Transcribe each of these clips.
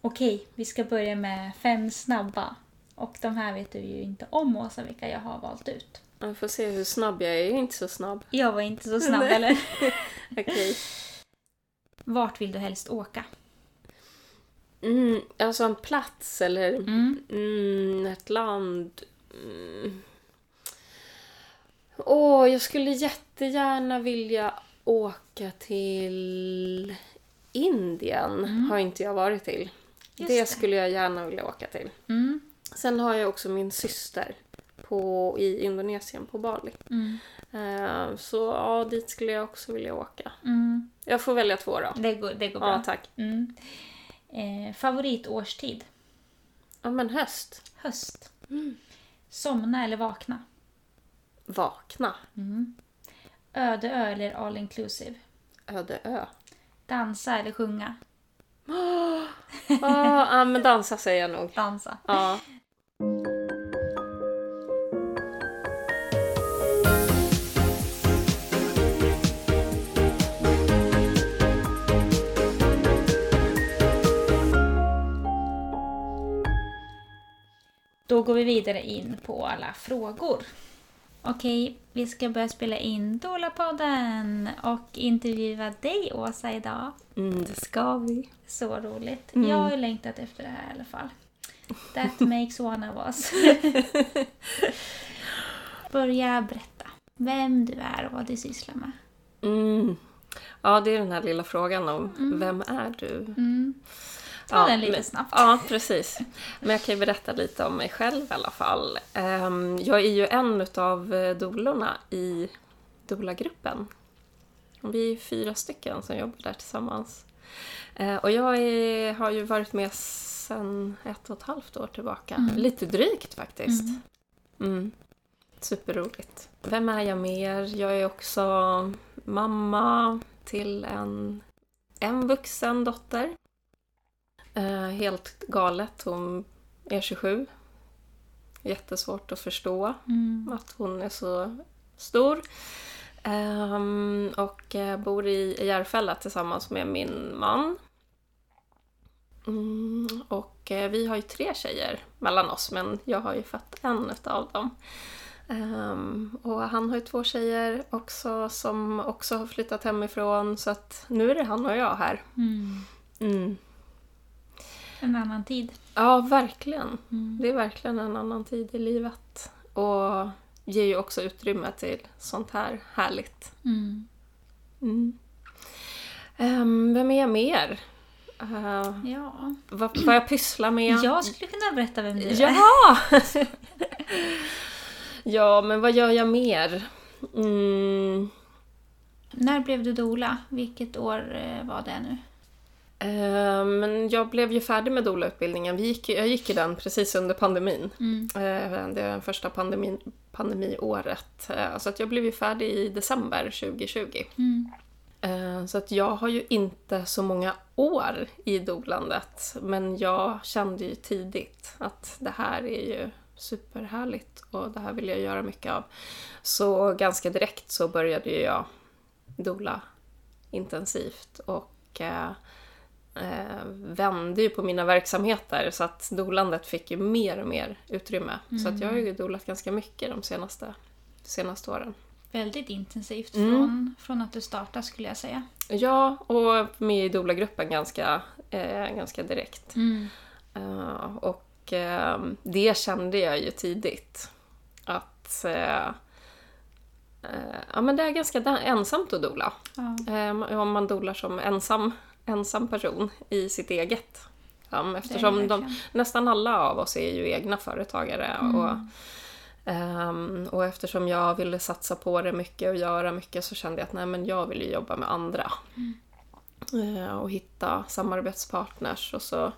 Okej, vi ska börja med fem snabba. Och de här vet du ju inte om Åsa, vilka jag har valt ut. Jag får se hur snabb jag är. Jag är inte så snabb. Jag var inte så snabb, eller? Okej. Vart vill du helst åka? Mm, alltså en plats eller Mm. mm, ett land. Mm. Åh, jag skulle jättegärna vilja åka till Indien. Har inte jag varit till. Just det skulle jag gärna vilja åka till. Mm. Sen har jag också min syster på, i Indonesien, på Bali. Mm. Eh, så ja, dit skulle jag också vilja åka. Mm. Jag får välja två då. Det, går, det går bra. Ja, tack. Mm. Eh, favoritårstid? Ja, men höst. Höst. Somna eller vakna? Vakna. Öde ö eller all inclusive? Öde ö. Dansa eller sjunga? Ja, ja, men dansa säger jag nog. Dansa. Ja. Då går vi vidare in på alla frågor. Okej, vi ska börja spela in Dolapodden och intervjua dig Åsa idag. Mm, det ska vi. Så roligt. Mm. Jag har ju längtat efter det här i alla fall. That makes one of us. Börja berätta vem du är och vad du sysslar med. Mm. Ja, det är den här lilla frågan om vem är du? Mm. Ta den lite men- snabbt. Ja, precis. Men jag kan ju berätta lite om mig själv i alla fall. Ehm, Jag är ju en av dolorna i Dola-gruppen. Vi är fyra stycken som jobbar där tillsammans. Eh, Och jag är, har ju varit med sedan ett och ett halvt år tillbaka. Lite drygt faktiskt. Mm. Superroligt. Vem är jag mer? Jag är också mamma till en, en vuxen dotter. Eh, helt galet. Hon är 27. Jättesvårt att förstå Mm. att hon är så stor. Ehm, och eh, bor i Järfälla tillsammans med min man. Mm, och eh, vi har ju tre tjejer mellan oss, men jag har ju fått en av dem. Ehm, och han har ju två tjejer också som också har flyttat hemifrån, så att nu är det han och jag här. Mm. Mm. En annan tid. Ja, verkligen. Mm. Det är verkligen en annan tid i livet. Och ger ju också utrymme till sånt här härligt. Mm. Mm. Ehm, vem är jag mer? Uh, Ja. vad, vad jag pysslar med? Jag skulle kunna berätta vem du är. Ja! ja, men vad gör jag mer? Mm. När blev du dola? Vilket år eh, var det nu? Eh, men jag blev ju färdig med doula-utbildningen. Vi gick, jag gick i den precis under pandemin. Mm. Eh, det första pandemin, pandemiåret. Eh, så att jag blev ju färdig i december 2020. Mm. Eh, Så att jag har ju inte så många år i dolandet. Men jag kände ju tidigt att det här är ju superhärligt och det här vill jag göra mycket av. Så ganska direkt så började jag dola intensivt och eh, vände ju på mina verksamheter så att dolandet fick ju mer och mer utrymme. Så att jag har ju dolat ganska mycket de senaste, senaste åren. Väldigt intensivt Mm. från, från att du startade skulle jag säga. Ja, och med i doula-gruppen ganska, eh, ganska direkt. Mm. Eh, och eh, det kände jag ju tidigt. Att eh, eh, ja, men det är ganska ensamt att dola. Ja. Eh, om man dolar som ensam, ensam person i sitt eget. Ja, eftersom de, nästan alla av oss är ju egna företagare. Och, ehm, och eftersom jag ville satsa på det mycket och göra mycket så kände jag att nej, men jag vill jobba med andra. Eh, och hitta samarbetspartners och så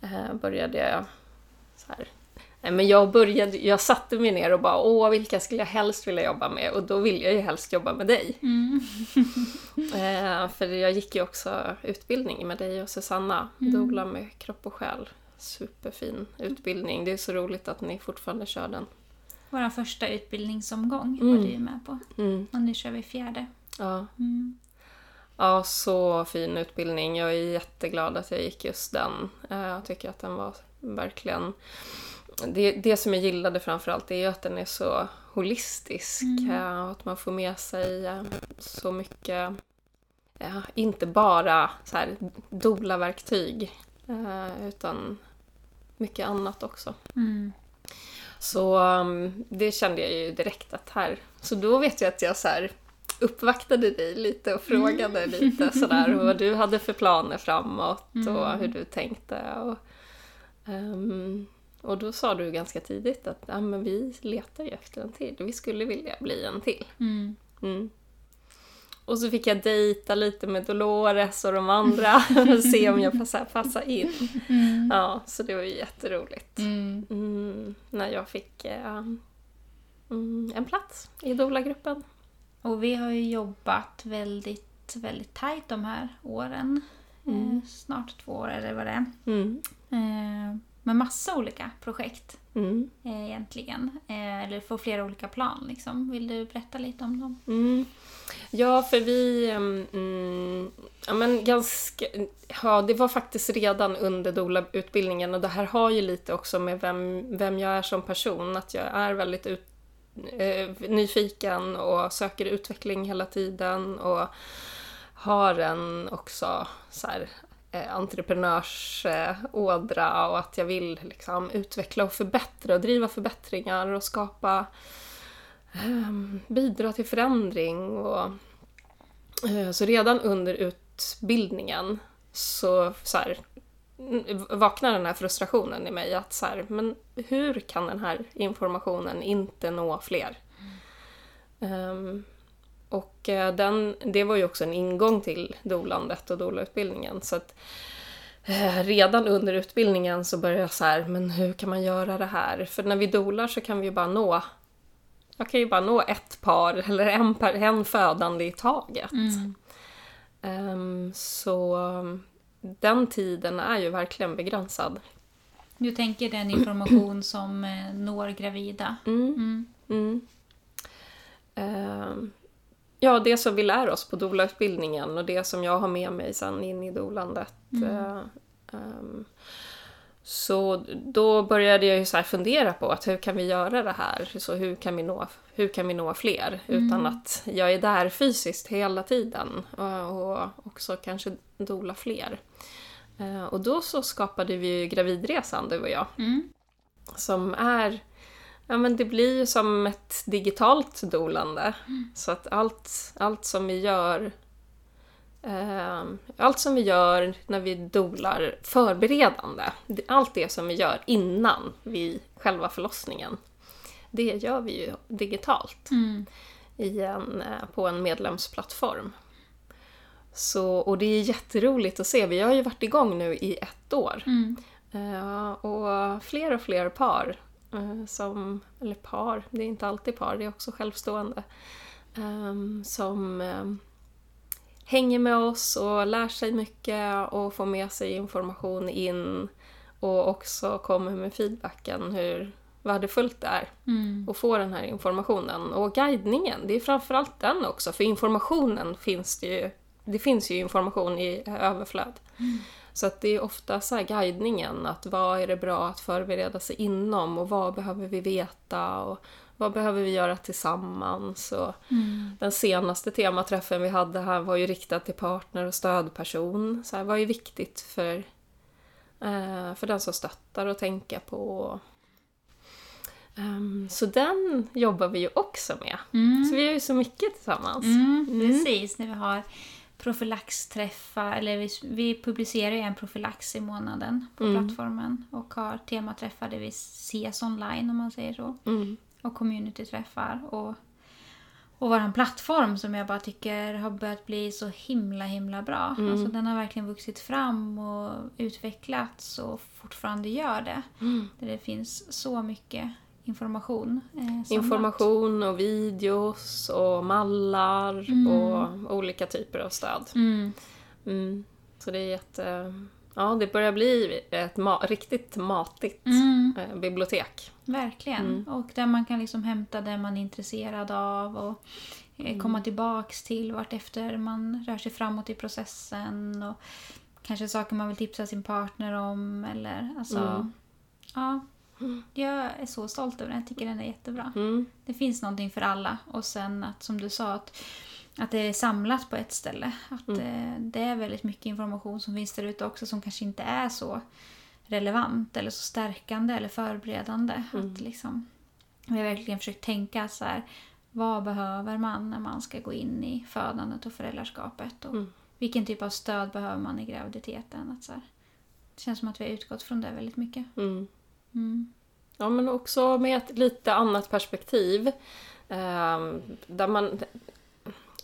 eh, började jag så här. Men jag, började, jag satte mig ner och bara åh, vilka skulle jag helst vilja jobba med? Och då vill jag ju helst jobba med dig. Mm. Eh, för jag gick ju också utbildning med dig och Susanna, doula med kropp och själ. Superfin utbildning. Det är så roligt att ni fortfarande kör den. Vår första utbildningsomgång Mm. var du med på. Mm, Och nu kör vi fjärde. ja. Mm. Ja, så fin utbildning. Jag är jätteglad att jag gick just den. Eh, Jag tycker att den var verkligen... Det, det som jag gillade framförallt är ju att den är så holistisk. eh, och Att man får med sig eh, så mycket, ja, inte bara så här doula-verktyg, eh, utan mycket annat också. Mm. Så um, det kände jag ju direkt att här... Så då vet jag att jag så här uppvaktade dig lite och frågade lite sådär vad du hade för planer framåt och hur du tänkte. Och, ehm, och då sa du ganska tidigt att ja, men vi letar ju efter en till. Vi skulle vilja bli en till. Mm. Mm. Och så fick jag dejta lite med Dolores och de andra och se om jag passar, passar in. Ja, så det var ju jätteroligt. Mm. Mm, när jag fick mm, en plats i Dola-gruppen. Och vi har ju jobbat väldigt, väldigt tajt de här åren. Mm. Eh, snart två år eller vad det är. Mm. Eh, med massa olika projekt Mm. eh, egentligen. Eh, eller på flera olika plan liksom. Vill du berätta lite om dem? Mm. Ja, för vi... ehm, Mm, ja, men ganska, ja, det var faktiskt redan under Dola-utbildningen och det här har ju lite också med vem, vem jag är som person. Att jag är väldigt ut, eh, nyfiken och söker utveckling hela tiden och har en också så här, eh, entreprenörsådra och att jag vill liksom utveckla och förbättra och driva förbättringar och skapa ehm, bidra till förändring. Och, eh, så redan under utbildningen så, så här, mm, vaknar den här frustrationen i mig att så här, men hur kan den här informationen inte nå fler? Ehm, och eh, den, det var ju också en ingång till dolandet och dolautbildningen. Så att eh, redan under utbildningen så började jag så här, men hur kan man göra det här? För när vi dolar så kan vi ju bara nå jag kan ju bara nå ett par eller en, par, en födande i taget. Ehm, så den tiden är ju verkligen begränsad. Du tänker den information som eh, når gravida? Mm. Mm. Mm. Ja, det som vi lär oss på doula-utbildningen och det som jag har med mig sen in i dolandet. eh, ehm, så då började jag ju så fundera på att hur kan vi göra det här? Så hur kan vi nå, hur kan vi nå fler? Utan att jag är där fysiskt hela tiden. Och, och också kanske dola fler. Eh, och då så skapade vi ju Gravidresan, du och jag. Mm. Som är Ja men det blir ju som ett digitalt dolande. Så att allt, allt som vi gör eh, allt som vi gör när vi dolar förberedande, allt det som vi gör innan vi själva förlossningen, det gör vi ju digitalt Mm. en, eh, på en medlemsplattform. Så, och det är jätteroligt att se, vi har ju varit igång nu i ett år. Mm. Eh, och fler och fler par, som, eller par, det är inte alltid par, det är också självstående, ehm, som ehm, hänger med oss och lär sig mycket och får med sig information in och också kommer med feedbacken hur värdefullt det är Mm. att få den här informationen. Och guidningen, det är framförallt den också, för informationen finns det ju, det finns ju information i överflöd. Så att det är ofta så här guidningen, att vad är det bra att förbereda sig inom och vad behöver vi veta och vad behöver vi göra tillsammans. Och Mm. Den senaste tematräffen vi hade här var ju riktad till partner och stödperson. Så här, vad är viktigt för, eh, för den som stöttar att tänka på? Ehm, så den jobbar vi ju också med. Mm. Så vi gör ju så mycket tillsammans. Mm, precis, när vi har profylaxträffar, eller vi, vi publicerar ju en profylax i månaden på Mm. plattformen och har tematräffar där vi ses online om man säger så. Mm. Och communityträffar och, och vår plattform som jag bara tycker har börjat bli så himla himla bra. Mm. Alltså den har verkligen vuxit fram och utvecklats och fortfarande gör det. Mm. Där det finns så mycket information. Eh. Information och videos och mallar Mm. och olika typer av stöd. Mm. Mm. Så det är jätte... Ja, det börjar bli ett ma- riktigt matigt Mm. eh, bibliotek. Verkligen. Mm. Och där man kan liksom hämta det man är intresserad av. Och eh, komma tillbaks till vart efter man rör sig framåt i processen. Och kanske saker man vill tipsa sin partner om. Eller, alltså, Mm. ja, jag är så stolt över den. Jag tycker den är jättebra. Mm. Det finns någonting för alla. Och sen att, som du sa, att, att det är samlat på ett ställe. Att eh, det är väldigt mycket information som finns där ute också som kanske inte är så relevant eller så stärkande eller förberedande. Att liksom, vi har verkligen försökt tänka så här, vad behöver man när man ska gå in i födandet och föräldraskapet? Och Vilken typ av stöd behöver man i graviditeten? Att så här, det känns som att vi har utgått från det väldigt mycket. Mm. Mm. Ja, men också med ett lite annat perspektiv. ehm, där man,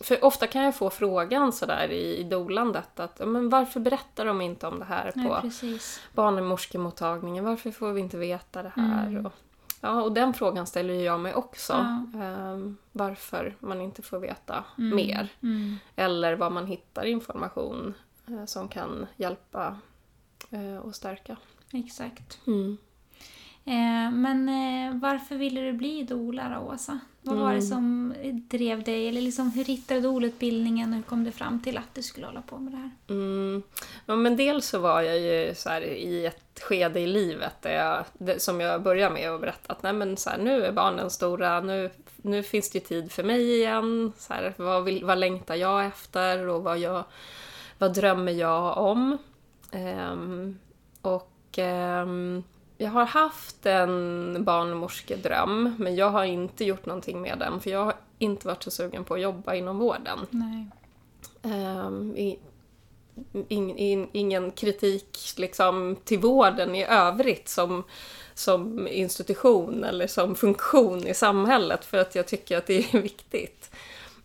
för ofta kan jag få frågan sådär i, i dolandet att men varför berättar de inte om det här Nej, på precis. barnmorskemottagningen? Varför får vi inte veta det här? Mm. Och, ja, och den frågan ställer jag mig också. Ja. Ehm, varför man inte får veta Mm. mer. Mm. Eller var man hittar information eh, som kan hjälpa eh, och stärka. Exakt. Mm. Eh, men eh, varför ville du bli doula då, Åsa? Vad var det Mm. som drev dig? Eller liksom, hur hittade du doula-utbildningen? Hur kom du fram till att du skulle hålla på med det här? Mm. Ja, men dels så var jag ju så här i ett skede i livet där jag, som jag började med att berätta att Nej, men så här, nu är barnen stora, nu, nu finns det ju tid för mig igen. Så här, vad, vill, vad längtar jag efter och vad, jag, vad drömmer jag om? Ehm, och ehm, jag har haft en barnmorskedröm men jag har inte gjort någonting med den för jag har inte varit så sugen på att jobba inom vården. I, in, in, ingen kritik liksom, till vården i övrigt som, som institution eller som funktion i samhället för att jag tycker att det är viktigt.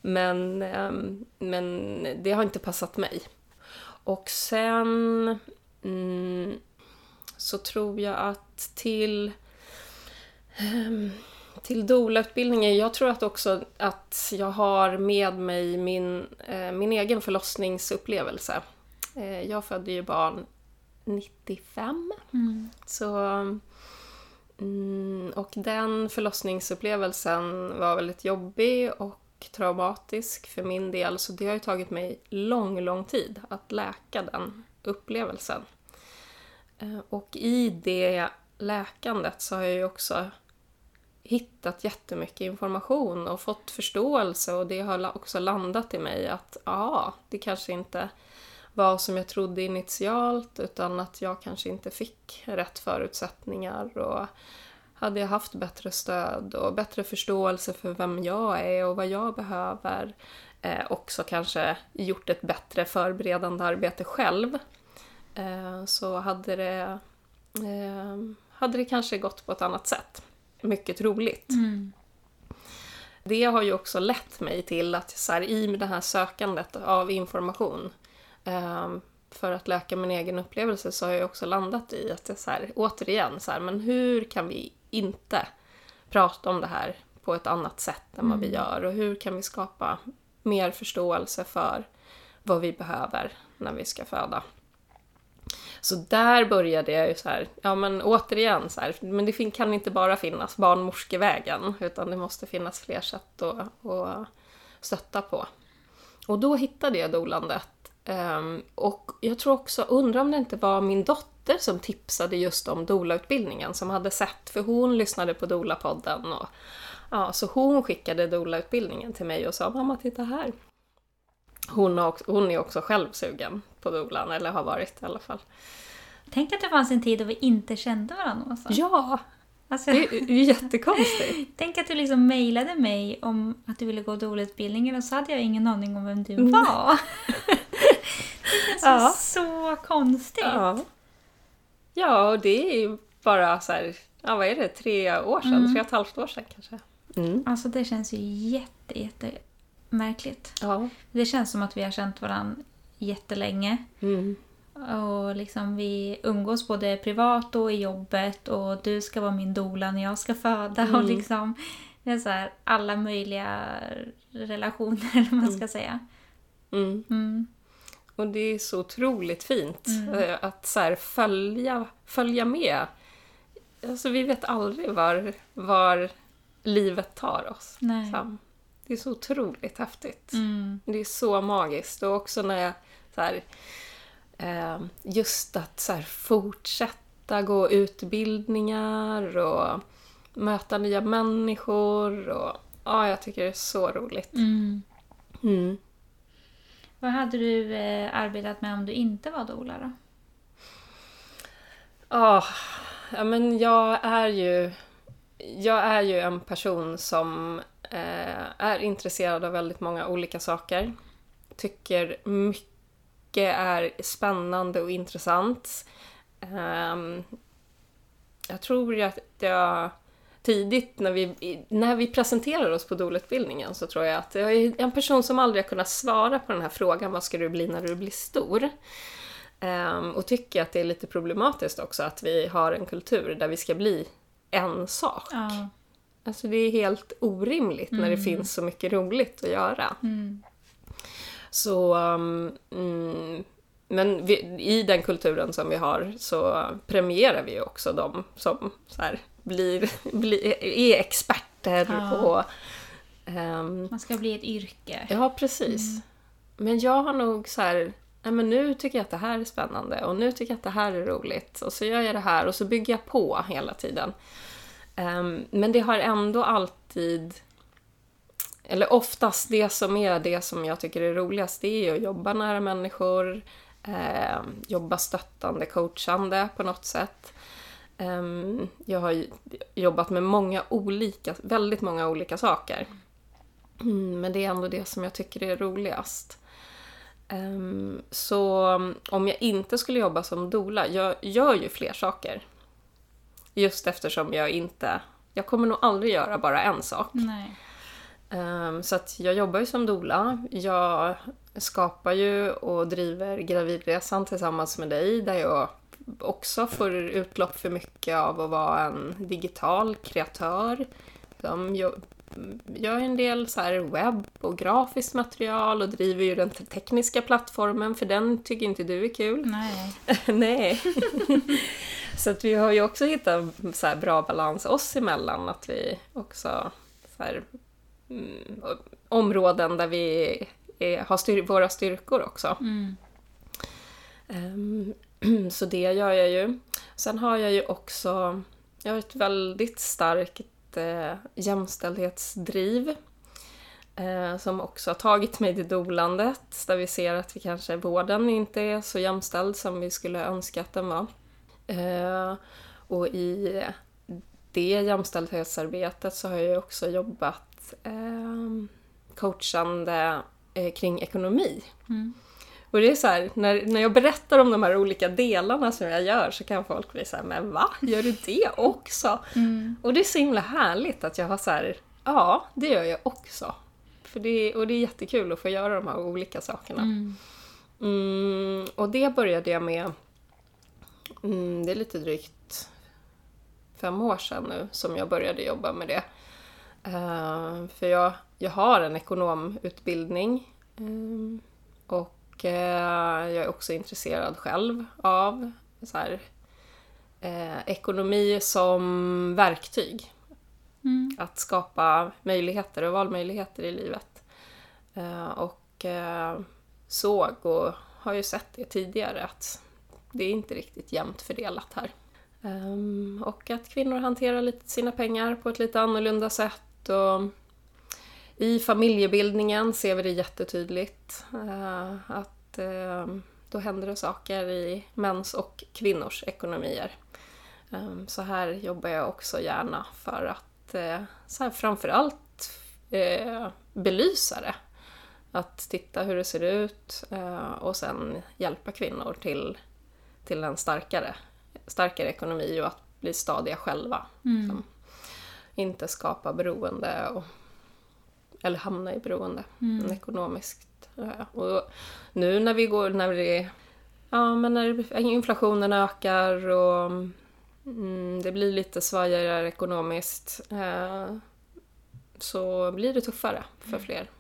Men, ehm, men det har inte passat mig. Och sen mm, så tror jag att till ehm, till doula-utbildningen, jag tror att också att jag har med mig min, eh, min egen förlossningsupplevelse. Eh, jag födde ju barn 95. Mm. Så, mm, och den förlossningsupplevelsen var väldigt jobbig och traumatisk för min del. Så det har ju tagit mig lång, lång tid att läka den upplevelsen. Eh, Och i det läkandet så har jag ju också hittat jättemycket information och fått förståelse och det har också landat i mig att ja, det kanske inte var som jag trodde initialt utan att jag kanske inte fick rätt förutsättningar och hade jag haft bättre stöd och bättre förståelse för vem jag är och vad jag behöver eh, också kanske gjort ett bättre förberedande arbete själv eh, så hade det, eh, hade det kanske gått på ett annat sätt. Mycket troligt. Mm. Det har ju också lett mig till att så här, i det här sökandet av information ehm, för att läka min egen upplevelse så har jag också landat i att det så här, återigen, så här, men hur kan vi inte prata om det här på ett annat sätt än vad vi gör och hur kan vi skapa mer förståelse för vad vi behöver när vi ska föda. Så där började jag ju så här, ja men återigen så här, men det kan inte bara finnas barnmorskevägen utan det måste finnas fler sätt att, att stötta på. Och då hittade jag dolandet. Ehm, och jag tror också, undrar om det inte var min dotter som tipsade just om doula-utbildningen som hade sett, för hon lyssnade på doula-podden och ja, så hon skickade doula-utbildningen till mig och sa mamma titta här. Hon, har också, hon är också själv sugen på doulan, eller har varit i alla fall. Tänk att det fanns en tid då vi inte kände varandra, Åsa. Ja, Alltså, det är ju jättekonstigt. tänk att du liksom mejlade mig om att du ville gå doula-utbildningen och så hade jag ingen aning om vem du Mm. var. det känns Ja. så konstigt. Ja. ja, och det är ju bara så här, ja vad är det, tre år sedan, Mm. tre och ett halvt år sedan kanske. Mm. Alltså det känns ju jätte, jätte märkligt. Ja. Det känns som att vi har känt varandra jättelänge. Mm. Och liksom vi umgås både privat och i jobbet och du ska vara min doula när jag ska föda. Och Mm. liksom, det är så här, alla möjliga relationer, eller man ska säga. Mm. Mm. Och det är så otroligt fint Mm. eh, att så här, följa, följa med. Alltså vi vet aldrig var, var livet tar oss. Nej. Fram. Det är så otroligt häftigt. Mm. Det är så magiskt. Och också när jag så här, eh, just att så här, fortsätta gå utbildningar och möta nya människor. Och, ja, jag tycker det är så roligt. Mm. Mm. Vad hade du eh, arbetat med om du inte var doula då? Ah, ja, men jag är ju... Jag är ju en person som Eh, är intresserad av väldigt många olika saker. Tycker mycket är spännande och intressant. Ehm, jag tror ju att jag tidigt när vi, när vi presenterar oss på dolutbildningen så tror jag att jag är en person som aldrig har kunnat svara på den här frågan vad ska du bli när du blir stor? Ehm, och tycker att det är lite problematiskt också att vi har en kultur där vi ska bli en sak. Ja. Alltså det är helt orimligt när det finns så mycket roligt att göra. Mm. Så, um, mm, men vi, i den kulturen som vi har så premierar vi ju också de som så här, blir, blir, är experter Ja. på... ehm, Man ska bli ett yrke. ja, precis. Men jag har nog så här... Nej, men nu tycker jag att det här är spännande och nu tycker jag att det här är roligt. Och så gör jag det här och så bygger jag på hela tiden. Um, men det har ändå alltid... Eller oftast det som är det som jag tycker är roligast, det är att jobba nära människor, eh, jobba stöttande, coachande på något sätt. Ehm, jag har jobbat med många olika, väldigt många olika saker. Mm, men det är ändå det som jag tycker är roligast. Ehm, så om jag inte skulle jobba som doula, jag gör ju fler saker. Just eftersom jag inte... Jag kommer nog aldrig göra bara en sak. Ehm, så att jag jobbar ju som doula. Jag skapar ju och driver Gravidresan tillsammans med dig där jag också får utlopp för mycket av att vara en digital kreatör. Som jo- gör en del så här webb och grafiskt material och driver ju den te- tekniska plattformen för den tycker inte du är kul. Nej. Nej. så att vi har ju också hittat så här bra balans oss emellan. Att vi också så här, mm, områden där vi är, har styr, våra styrkor också. Mm. Ehm, så det gör jag ju. Sen har jag ju också jag har ett väldigt starkt eh, jämställdhetsdriv. Eh, som också har tagit mig till dolandet, där vi ser att vi kanske vården inte är så jämställd som vi skulle önska att den var. Eh, och i det jämställdhetsarbetet så har jag ju också jobbat eh, coachande eh, kring ekonomi. Mm. Och det är så här, när, när jag berättar om de här olika delarna som jag gör så kan folk bli så här, men va? Gör du det också? Mm. Och det är så himla härligt att jag har så här, ja, det gör jag också. För det, och det är jättekul att få göra de här olika sakerna. Mm. Mm, och det började jag med, mm, det är lite drygt fem år sedan nu som jag började jobba med det. Eh, för jag, jag har en ekonomutbildning eh, och eh, jag är också intresserad själv av så här, eh, ekonomi som verktyg. Mm. Att skapa möjligheter och valmöjligheter i livet. Eh, och eh, såg och har ju sett det tidigare att det är inte riktigt jämnt fördelat här. Ehm, och att kvinnor hanterar lite sina pengar på ett lite annorlunda sätt. Och I familjebildningen ser vi det jättetydligt. eh, att eh, då händer det saker i mäns och kvinnors ekonomier. Ehm, Så här jobbar jag också gärna för att eh, så här, framförallt eh, belysa det. Att titta hur det ser ut och sen hjälpa kvinnor till, till en starkare, starkare ekonomi och att bli stadiga själva. Mm. Som inte skapa beroende och, eller hamna i beroende Mm. ekonomiskt. eh, Och nu när vi går, när det Ja, men när inflationen ökar och mm, det blir lite svajigare ekonomiskt eh, så blir det tuffare för fler.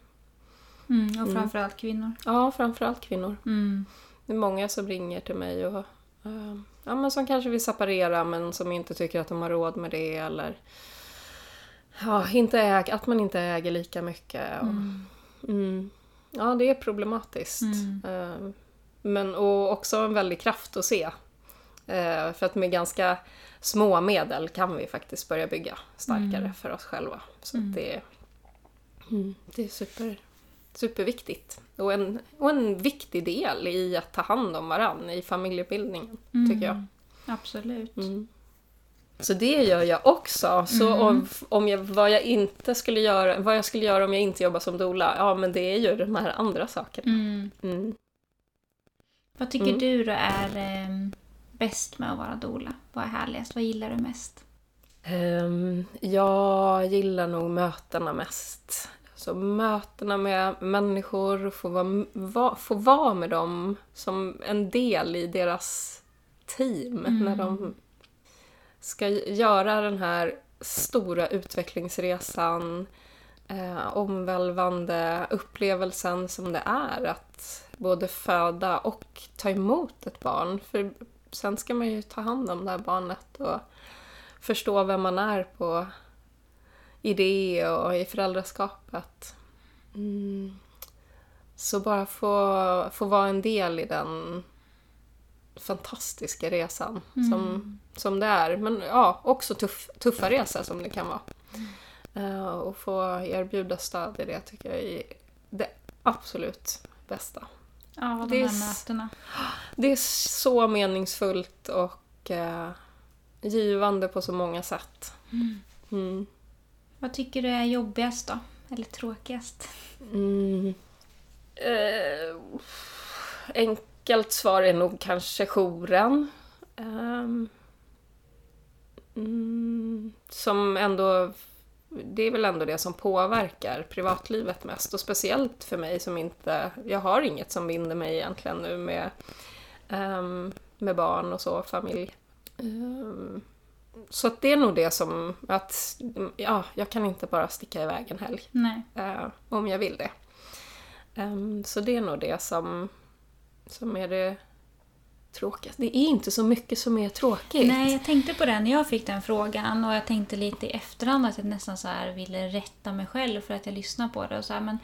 Mm. Och framförallt kvinnor. Ja, framförallt kvinnor. Mm. Det är många som ringer till mig och eh, ja, men som kanske vill separera men som inte tycker att de har råd med det eller ja, inte äg, att man inte äger lika mycket. Och, Mm. Mm. Ja, det är problematiskt. Mm. Eh, Men och också en väldig kraft att se. Eh, För att med ganska små medel kan vi faktiskt börja bygga starkare Mm. för oss själva. Så Mm. det, är- mm, det är super, superviktigt. Och en, och en viktig del i att ta hand om varann i familjebildningen, tycker jag. Mm. Absolut. Mm. Så det gör jag också. Så Mm. om, om jag, vad, jag inte skulle göra, vad jag skulle göra om jag inte jobbar som doula, ja men det är ju de här andra sakerna. Mm. Mm. Vad tycker Mm. du då är eh, bäst med att vara doula? Vad är härligast? Vad gillar du mest? Ehm, jag gillar nog mötena mest. Så mötena med människor, få vara, va, få vara med dem som en del i deras team Mm. när de ska göra den här stora utvecklingsresan, eh, omvälvande upplevelsen som det är att både föda och ta emot ett barn. För sen ska man ju ta hand om det här barnet och förstå vem man är på i det och i föräldraskapet. Mm. Så bara få, få vara en del i den fantastiska resan som, som det är. Men ja, också tuff, tuffa resa som det kan vara. Eh, och få erbjuda stöd i det tycker jag är det absolut bästa. Ja, de Det är här s- mötena. Det är så meningsfullt och eh, givande på så många sätt. Mm. Vad tycker du är jobbigast då? Eller tråkigast? Mm. Eh, enkelt svar är nog kanske jouren. Mm, som ändå... Det är väl ändå det som påverkar privatlivet mest. Och speciellt för mig som inte... Jag har inget som binder mig egentligen nu med, ehm, med barn och så, familj. Ehm, så det är nog det som... att ja, Jag kan inte bara sticka iväg en helg eh, om jag vill det. Ehm, så det är nog det som, som är det tråkigaste. Det är inte så mycket som är tråkigt. Nej, jag tänkte på det när jag fick den frågan och jag tänkte lite i efterhand att jag nästan så här ville rätta mig själv för att jag lyssnade på det. Och så här, men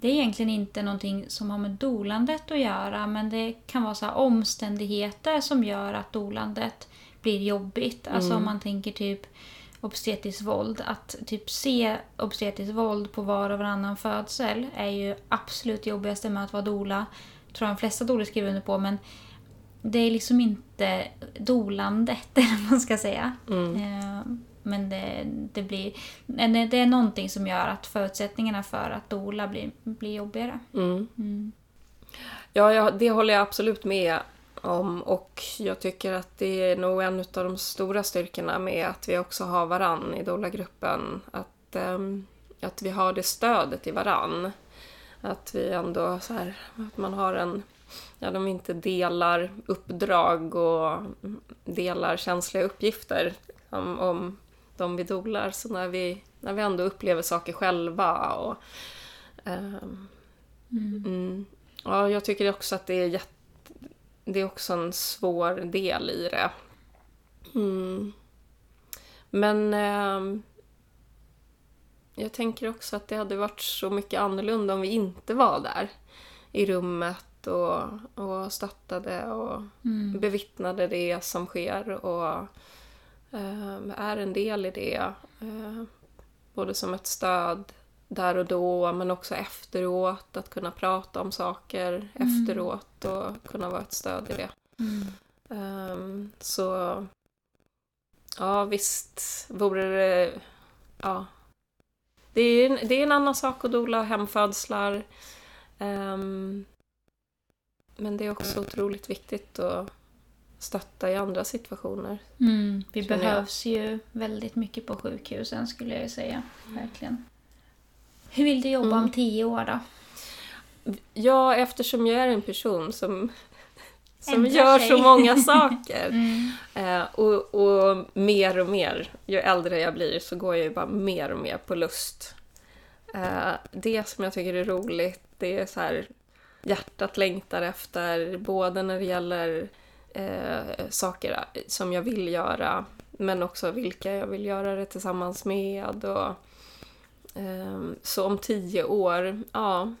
Det är egentligen inte någonting som har med dolandet att göra men det kan vara så här omständigheter som gör att dolandet blir jobbigt. Alltså om man tänker typ obstetriskt våld. Att typ se obstetriskt våld på var och varannan födsel är ju absolut jobbigaste med att vara dola. Tror jag de flesta doler skriver under på men det är liksom inte dolandet, eller vad man ska säga. Eh, Men det, det blir... nej, Det är någonting som gör att förutsättningarna för att dola blir, blir jobbigare. Mm. Mm. Ja, ja, det håller jag absolut med om och jag tycker att det är nog en av de stora styrkorna med att vi också har varann i Dola-gruppen. Att, ehm, att vi har det stödet i varann. Att vi ändå så här, att man har en, ja de inte delar uppdrag och delar känsliga uppgifter om, om de vi dolar. Så när vi, när vi ändå upplever saker själva och ehm, Mm. Ja, jag tycker också att det är jätte... Det är också en svår del i det. Mm. Men ehm, jag tänker också att det hade varit så mycket annorlunda om vi inte var där i rummet och, och stöttade och Mm. bevittnade det som sker och ehm, är en del i det. eh, både som ett stöd där och då men också efteråt. Att kunna prata om saker efteråt och kunna vara ett stöd i det. Mm. Ehm, så ja visst vore det... Ja. Det är, en- det är en annan sak att dola hemfödslar. Ehm, men det är också otroligt viktigt att stötta i andra situationer. Mm. Vi Känner jag. behövs ju väldigt mycket på sjukhusen skulle jag säga. Verkligen. Hur vill du jobba Mm. om tio år då? Ja, eftersom jag är en person som, som Ändrar gör sig. så många saker. Mm. Eh, och, och mer och mer, ju äldre jag blir så går jag ju bara mer och mer på lust. Eh, det som jag tycker är roligt, det är så här hjärtat längtar efter, både när det gäller eh, saker som jag vill göra, men också vilka jag vill göra det tillsammans med. Och, ehm, så om tio år, ja.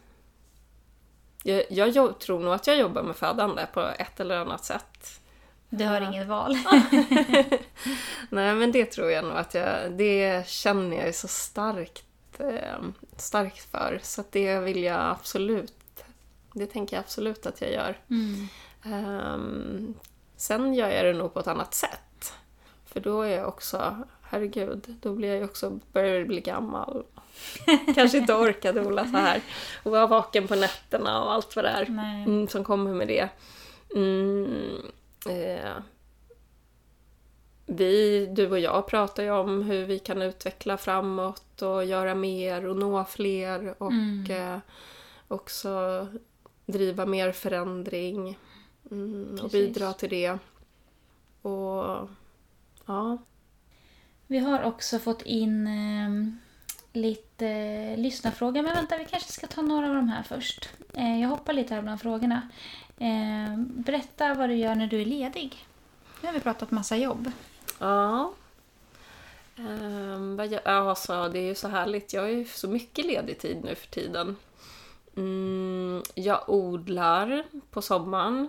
Jag, jag tror nog att jag jobbar med födande på ett eller annat sätt. Du har inget val. Nej, men det tror jag nog att jag... Det känner jag så starkt, eh, starkt för. Så det vill jag absolut... Det tänker jag absolut att jag gör. Mm. Um, sen gör jag det nog på ett annat sätt. För då är jag också... Herregud, då blir jag ju också... Börjar bli gammal. Kanske inte orkar dola så här. Och vara vaken på nätterna och allt vad det är mm, som kommer med det. Mm, eh, vi, du och jag pratar ju om hur vi kan utveckla framåt och göra mer och nå fler och Mm. eh, också driva mer förändring mm, och bidra till det. Och ja, vi har också fått in eh, lite eh, lyssnarfrågor. Men vänta, vi kanske ska ta några av de här först. Eh, jag hoppar lite här bland frågorna. Eh, berätta vad du gör när du är ledig. Nu har vi pratat massa jobb. Ja. Um, vad jag, alltså, det är ju så härligt. Jag har ju så mycket ledig tid nu för tiden. Mm, jag odlar på sommaren.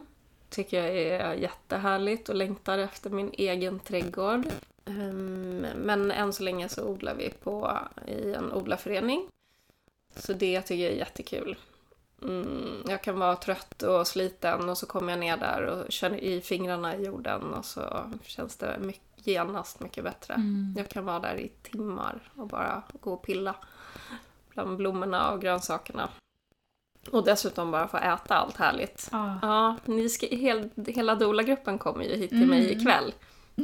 Tycker jag är jättehärligt och längtar efter min egen trädgård. Ehm, men än så länge så odlar vi på, i en odlarförening. Så det tycker jag är jättekul. Mm, jag kan vara trött och sliten och så kommer jag ner där och känner i fingrarna i jorden och så känns det mycket, genast mycket bättre. Mm. Jag kan vara där i timmar och bara gå och pilla bland blommorna och grönsakerna. Och dessutom bara få äta allt härligt. Ja. Ja, ni ska, hel, hela Dola-gruppen kommer ju hit till mig Mm. ikväll.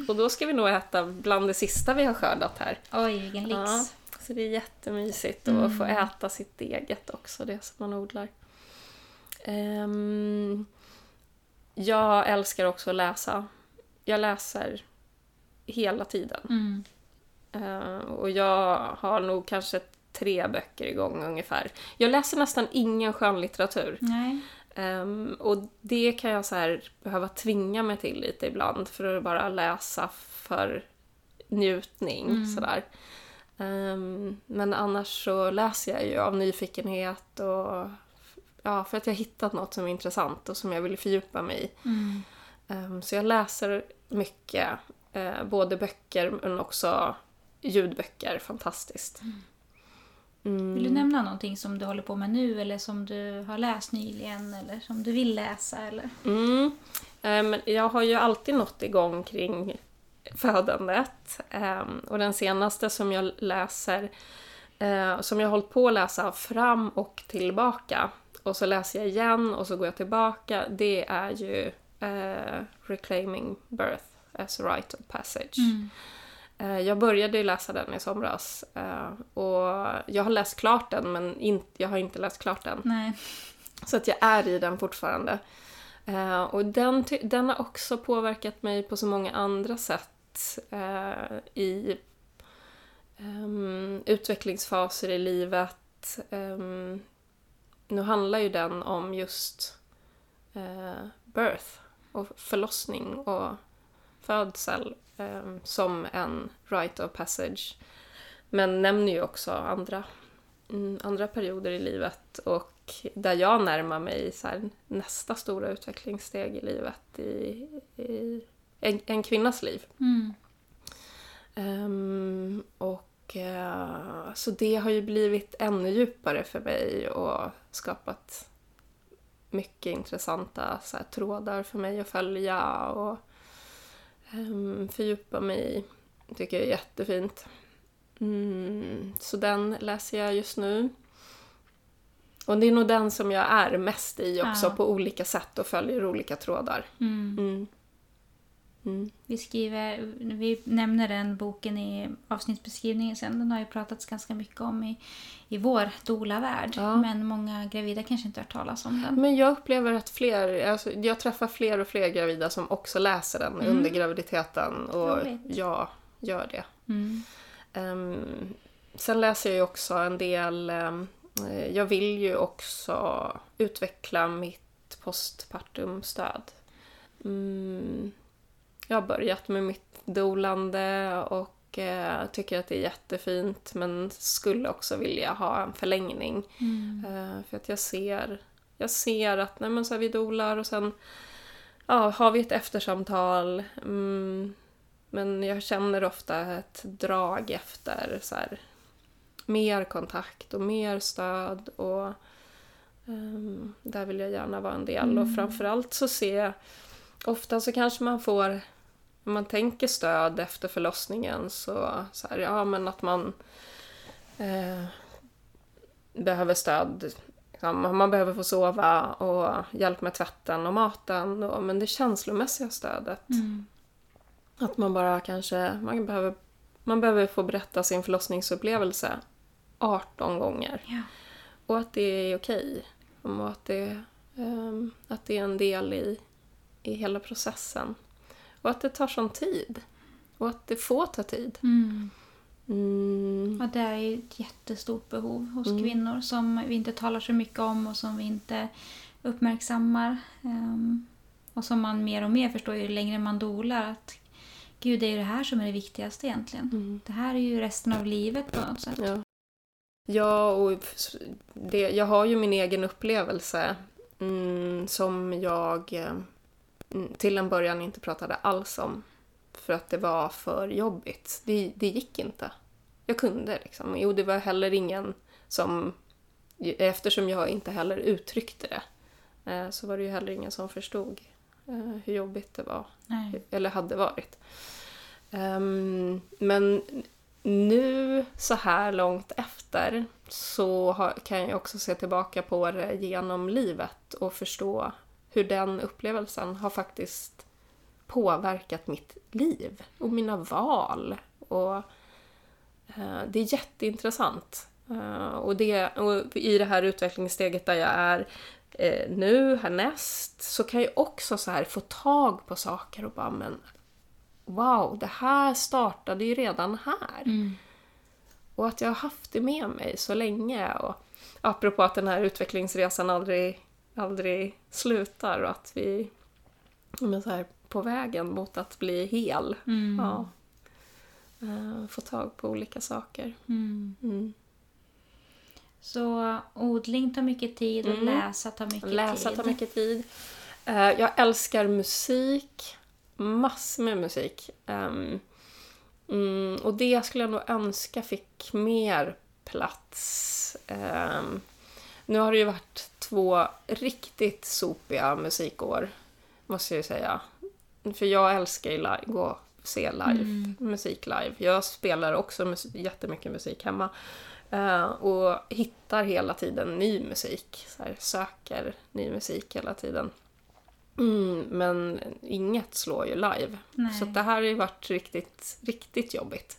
Och då ska vi nog äta bland det sista vi har skördat här. Oj, vilken lyx. Ja, så det är jättemysigt Mm. att få äta sitt eget också, det som man odlar. Ehm, jag älskar också att läsa. Jag läser hela tiden. Mm. Eh, och jag har nog kanske tre böcker igång ungefär. Jag läser nästan ingen skönlitteratur. Nej. Ehm, och det kan jag så här behöva tvinga mig till lite ibland för att bara läsa för njutning. Mm. Sådär. Ehm, men annars så läser jag ju av nyfikenhet och ja, för att jag hittat något som är intressant och som jag vill fördjupa mig i. Mm. Ehm, så jag läser mycket, eh, både böcker men också ljudböcker. Fantastiskt. Mm. Vill du nämna någonting som du håller på med nu eller som du har läst nyligen eller som du vill läsa? Eller? Mm. Men jag har ju alltid nått igång kring födandet. Ehm, Och den senaste som jag läser, eh, som jag har hållit på att läsa fram och tillbaka, och så läser jag igen och så går jag tillbaka, det är ju eh, Reclaiming Birth as a Rite of Passage. Mm. Eh, Jag började ju läsa den i somras eh, och jag har läst klart den men in, jag har inte läst klart den. Nej. Så att jag är i den fortfarande. Eh, och den, den har också påverkat mig på så många andra sätt i ehm, utvecklingsfaser i livet. Ehm, nu handlar ju den om just birth och förlossning och födsel ehm, som en rite of passage. Men nämner ju också andra, mm, andra perioder i livet och där jag närmar mig så här, nästa stora utvecklingssteg i livet i, i en, en kvinnas liv. Mm. Ehm, och eh, så det har ju blivit ännu djupare för mig och skapat mycket intressanta så här, trådar för mig att följa och um, fördjupa mig i. tycker jag är jättefint. Mm, så den läser jag just nu. Och det är nog den som jag är mest i också Ja. på olika sätt och följer olika trådar. Mm. Mm. Mm. Vi, skriver, vi nämner den boken i avsnittsbeskrivningen sen. Den har ju pratats ganska mycket om i, i vår doula-värld. Ja. Men många gravida kanske inte har hört talas om den. Men jag upplever att fler, alltså, jag träffar fler och fler gravida som också läser den Mm. under graviditeten och Roligt. jag gör det. Mm. Ehm, sen läser jag ju också en del, eh, jag vill ju också utveckla mitt postpartumstöd. Mm, jag har börjat med mitt dolande och eh, tycker att det är jättefint men skulle också vilja ha en förlängning. Mm. Eh, för att jag ser, jag ser att nej, men så här, vi dolar och sen ja, har vi ett eftersamtal. Mm, men jag känner ofta ett drag efter så här, mer kontakt och mer stöd. och um, Där vill jag gärna vara en del. Mm. Och framförallt så ser jag ofta så kanske man får om man tänker stöd efter förlossningen så, så här, ja men att man eh, behöver stöd. Liksom, man behöver få sova och hjälp med tvätten och maten. Och, men det känslomässiga stödet. Mm. Att man bara kanske, man behöver, man behöver få berätta sin förlossningsupplevelse 18 gånger. Ja. Och att det är okej. Och att det, ehm, att det är en del i, i hela processen. Och att det tar sån tid. Och att det får ta tid. Mm. Mm. Ja, det är ett jättestort behov hos Mm. kvinnor som vi inte talar så mycket om och som vi inte uppmärksammar. Ehm, och som man mer och mer förstår ju längre man dolar att gud, det är ju det här som är det viktigaste egentligen. Mm. Det här är ju resten av livet på något sätt. Ja. Ja, och det, jag har ju min egen upplevelse mm, som jag eh, till en början inte pratade alls om. För att det var för jobbigt. Det, det gick inte. Jag kunde liksom. Jo, det var heller ingen som... Eftersom jag inte heller uttryckte det eh, så var det ju heller ingen som förstod eh, hur jobbigt det var Nej. eller hade varit. Ehm, men nu så här långt efter så kan jag också se tillbaka på det genom livet och förstå hur den upplevelsen har faktiskt påverkat mitt liv och mina val. Och, eh, det är jätteintressant. Eh, och, det, och i det här utvecklingssteget där jag är eh, nu, härnäst, så kan jag också så här få tag på saker och bara men wow, det här startade ju redan här. Mm. Och att jag har haft det med mig så länge. Och apropå att den här utvecklingsresan aldrig, aldrig slutar och att vi men så här, på vägen mot att bli hel. Mm. Ja. Eh, få tag på olika saker. Mm. Mm. Så odling tar mycket tid och Mm. läsa tar mycket Läsa tid. tar mycket tid. Eh, jag älskar musik. Massor med musik. Mm, och det skulle jag nog önska fick mer plats. Ehm, nu har det ju varit två riktigt sopiga musikår, måste jag ju säga. För jag älskar ju live, gå och se live, Mm. musik live. Jag spelar också mus- jättemycket musik hemma. Eh, och hittar hela tiden ny musik. Så här, söker ny musik hela tiden. Mm, men inget slår ju live. Nej. Så det här har ju varit riktigt, riktigt jobbigt.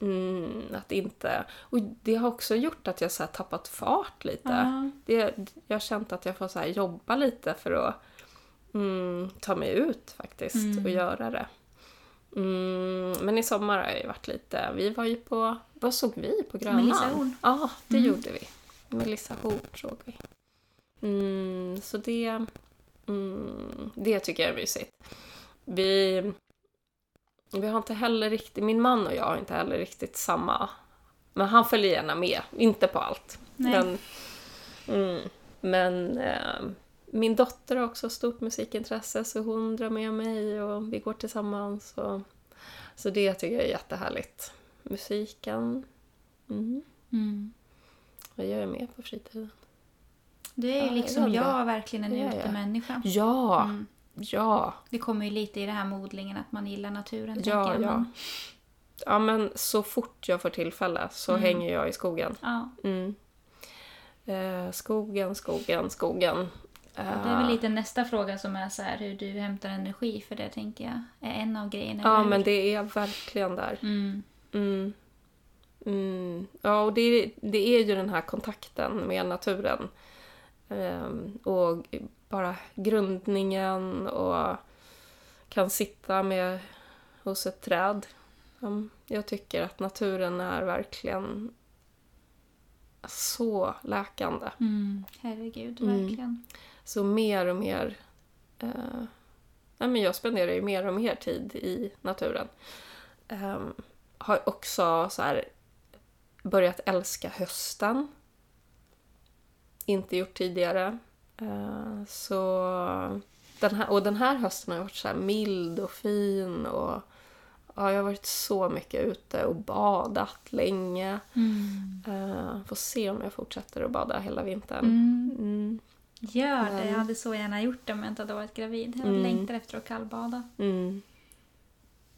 Mm, att inte... Och det har också gjort att jag så tappat fart lite. Ja. Det, jag har känt att jag får så här jobba lite för att mm, ta mig ut faktiskt Mm. och göra det. Mm, men i sommar har jag ju varit lite... Vi var ju på... Vad såg vi på Grönan? Melissa Horn. Ja, det Mm. gjorde vi. Melissa Horn såg vi. Mm, så det... Det tycker jag är mysigt. Vi... Vi har inte heller riktigt... Min man och jag har inte heller riktigt samma... Men han följer gärna med. Inte på allt. Nej. Men, mm, men eh, min dotter har också stort musikintresse så hon drar med mig och vi går tillsammans. Och, så det tycker jag är jättehärligt. Musiken. Mm. Mm. Vad gör jag mer på fritiden? Du är ju Ja, liksom jag, verkligen en utemänniska. Ja, Mm. Ja, Det kommer ju lite i det här med odlingen, att man gillar naturen. ja, jag. ja. Men, Ja men så fort jag får tillfälle så Mm. hänger jag i skogen. ja. Mm. Eh, skogen, skogen, skogen. Det är väl lite nästa fråga som är så här hur du hämtar energi, för det tänker jag är en av grejerna. Ja men det är verkligen där. Mm. Mm. Mm. Ja, och det, det är ju den här kontakten med naturen. Ehm, och bara grundningen och kan sitta med hos ett träd. Jag tycker att naturen är verkligen så läkande. Mm. Herregud, Mm. verkligen. Så mer och mer eh, nej, men jag spenderar ju mer och mer tid i naturen. Um, har också så här, börjat älska hösten. Inte gjort tidigare. Uh, så den här, och den här hösten har varit så mild och fin och ja, jag har varit så mycket ute och badat länge. Mm. Uh, får se om jag fortsätter att bada hela vintern. Mm. Mm. Gör det. Men- Jag hade så gärna gjort det om jag inte hade varit gravid. Jag Mm. längtar efter att kallbada. Mm.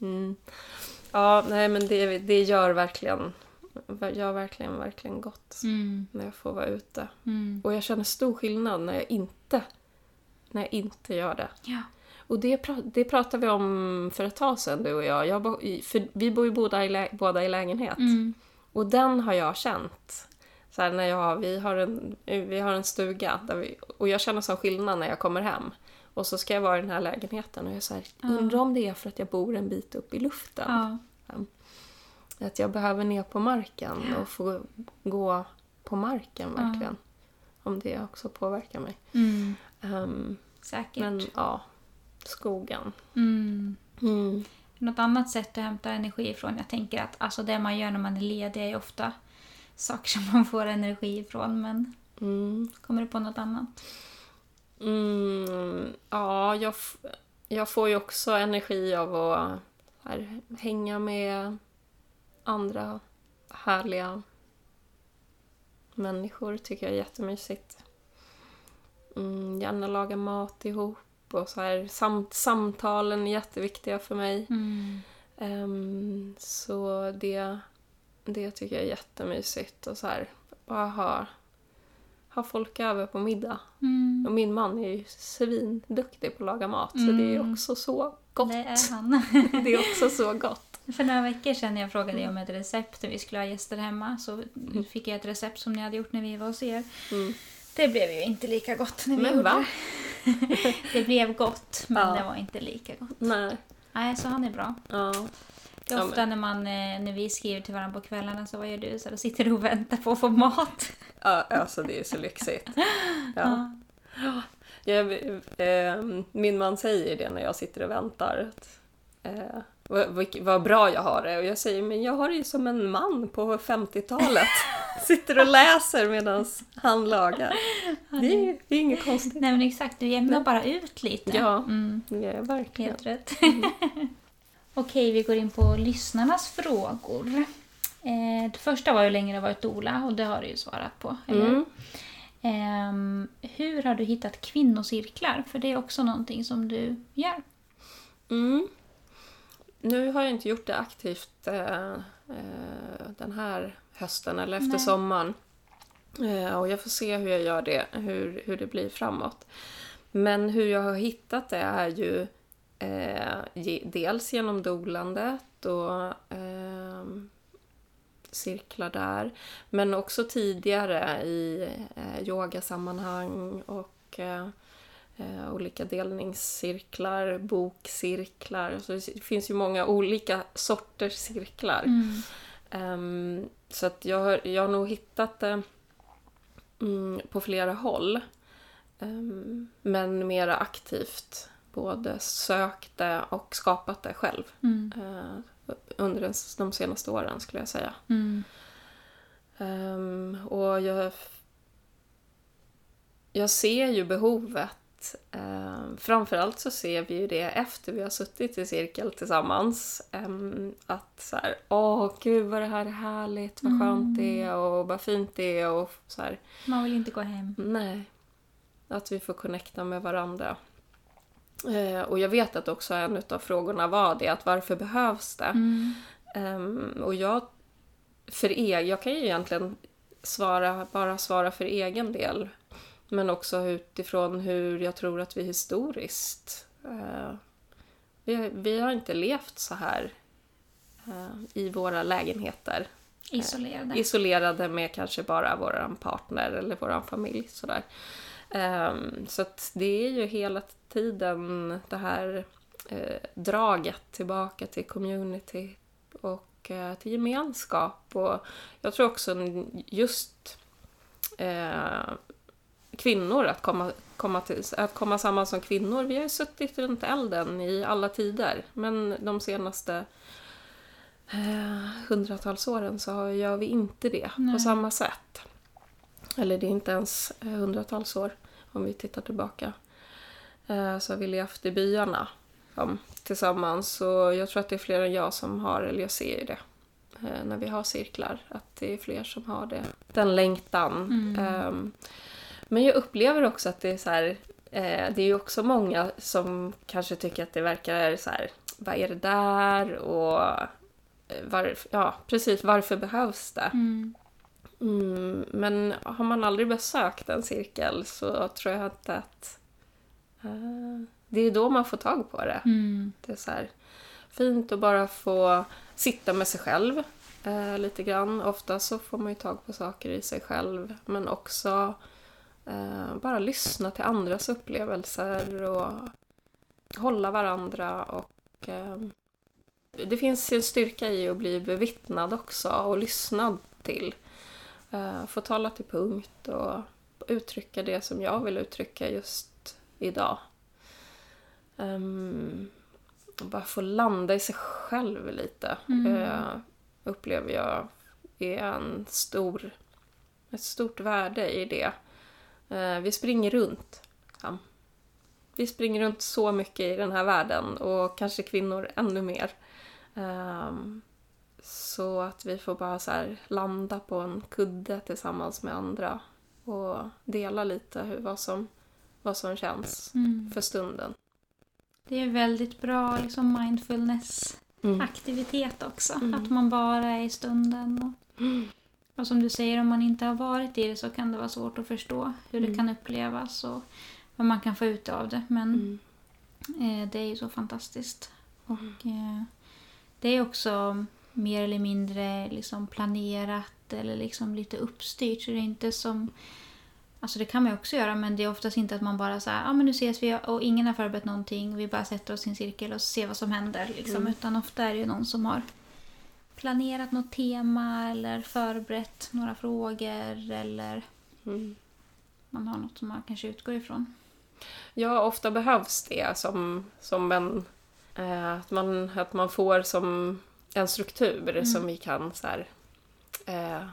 Mm. Ja, nej men det, det gör verkligen, gör verkligen, verkligen gott Mm. när jag får vara ute. Mm. Och jag känner stor skillnad när jag inte, när jag inte gör det. Ja. Och det, det pratade vi om för ett tag sedan du och jag. jag bo, för vi bor ju båda i, båda i lägenhet. Mm. Och den har jag känt. Så när jag, vi, har en, vi har en stuga vi, och jag känner sån skillnad när jag kommer hem. Och så ska jag vara i den här lägenheten och jag är så här, undrar om det är för att jag bor en bit upp i luften. Ja. Att jag behöver ner på marken och få gå på marken verkligen. Om det också påverkar mig. Mm. Ehm, Säkert. men ja, skogen. Mm. Mm. Något annat sätt att hämta energi ifrån. Jag tänker att alltså det man gör när man är ledig är ofta saker som man får energi ifrån. Men Mm. kommer du på något annat? Mm, ja, jag, jag får ju också energi av att här, hänga med andra härliga människor. tycker jag är jättemysigt. Mm, gärna laga mat ihop och så här. Samt, samtalen är jätteviktiga för mig. Mm. Ehm, så det, det tycker jag är jättemysigt. Och så här, bara ha, ha folk över på middag. Mm. Och min man är ju svinduktig på att laga mat, så det är Mm. också så gott. Det är han. Det är också så gott. För några veckor sedan när jag frågade dig om ett recept när vi skulle ha gäster hemma så fick jag ett recept som ni hade gjort när vi var hos er. Mm. Det blev ju inte lika gott när vi Men gjorde va? det. Det blev gott, men Ja. det var inte lika gott. Nej. Nej, så han är bra. Ja. Det är Ja, ofta när, man, eh, när vi skriver till varandra på kvällarna så vad gör du? Så då sitter du och väntar på att få mat. ja, alltså det är så lyxigt. Ja. Jag, eh, min man säger det när jag sitter och väntar. Att, eh, vad, bra jag har det. Och jag säger, men jag har det ju som en man på 50-talet. Sitter och läser medan han lagar. Det är, det är inget konstigt. Nej men exakt, du jämnar bara ut lite. Ja. Mm, Det är verkligen. helt rätt. Okej, vi går in på lyssnarnas frågor. Eh, det första var hur länge du varit doula och det har du ju svarat på. Mm. Ehm, hur har du hittat kvinnocirklar? För det är också någonting som du gör. Mm. Nu har jag inte gjort det aktivt eh, eh, den här hösten eller efter Nej. sommaren. Eh, och jag får se hur jag gör det, hur, hur det blir framåt. Men hur jag har hittat det är ju eh, dels genom dolandet och eh, cirklar där. Men också tidigare i eh, yogasammanhang och eh, olika delningscirklar, bokcirklar. Så det finns ju många olika sorters cirklar. Mm. Ehm, så att jag, har, jag har nog hittat det mm, på flera håll. Ehm, men mera aktivt både sökte och skapat det själv. Mm. eh, under den- de senaste åren skulle jag säga. Mm. Ehm, och jag, jag ser ju behovet. Um, framförallt så ser vi ju det efter vi har suttit i cirkel tillsammans. Ehm, att så här, åh gud vad det här är härligt, vad skönt det är och vad fint det är och så här, Man vill inte gå hem. nej. Att vi får connecta med varandra. Eh, och jag vet att också en av frågorna var det, att varför behövs det? Mm. Ehm, och jag, för egen, jag kan ju egentligen svara, bara svara för egen del. Men också utifrån hur jag tror att vi historiskt... eh, vi, vi har inte levt så här eh, i våra lägenheter. Isolerade. Isolerade med kanske bara vår partner eller vår familj. Sådär. Ehm, så att det är ju hela tiden det här eh, draget tillbaka till community och eh, till gemenskap. Och jag tror också just eh, kvinnor att komma, komma, till, att komma samman som kvinnor. Vi har ju suttit runt elden i alla tider, men de senaste eh, hundratals åren så gör vi inte det Nej. på samma sätt. Eller det är inte ens eh, hundratals år om vi tittar tillbaka. Eh, så har vi levt i byarna um, tillsammans och jag tror att det är fler än jag som har, eller jag ser ju det eh, när vi har cirklar, att det är fler som har det. Den längtan. Mm. Um, men jag upplever också att det är så här, eh, det är ju också många som kanske tycker att det verkar så här, vad är det där och eh, var, ja, precis, varför behövs det? Mm. Mm, men har man aldrig besökt en cirkel så tror jag inte att... eh, det är då man får tag på det. Mm. Det är så här fint att bara få sitta med sig själv eh, lite grann. Ofta så får man ju tag på saker i sig själv. Men också bara lyssna till andras upplevelser och hålla varandra. Och eh, Det finns en styrka i att bli bevittnad också och lyssnad till. Eh, få tala till punkt och uttrycka det som jag vill uttrycka just idag. Um, bara få landa i sig själv lite. Mm. eh, upplever jag är en stor, ett stort värde i det. Eh, vi springer runt. Ja. Vi springer runt så mycket i den här världen och kanske kvinnor ännu mer. Ehm, så att vi får bara så landa på en kudde tillsammans med andra och dela lite hur, vad, som, vad som känns Mm. för stunden. Det är väldigt bra liksom mindfulness-aktivitet också. Mm. Att man bara är i stunden. Och, och som du säger, om man inte har varit i det så kan det vara svårt att förstå hur det Mm. kan upplevas och vad man kan få ut av det. Men Mm. eh, det är ju så fantastiskt. Och eh, det är också mer eller mindre liksom planerat eller liksom lite uppstyrt. Så det är inte som... Alltså det kan man ju också göra men det är oftast inte att man bara säger ja ah, men nu ses vi och ingen har förberett någonting. Vi bara sätter oss i en cirkel och ser vad som händer. Liksom. Mm. Utan ofta är det ju någon som har planerat något tema eller förberett några frågor eller Mm. man har något som man kanske utgår ifrån. Ja, ofta behövs det som, som en... Eh, att, man, att man får som en struktur Mm. som vi kan så här, eh,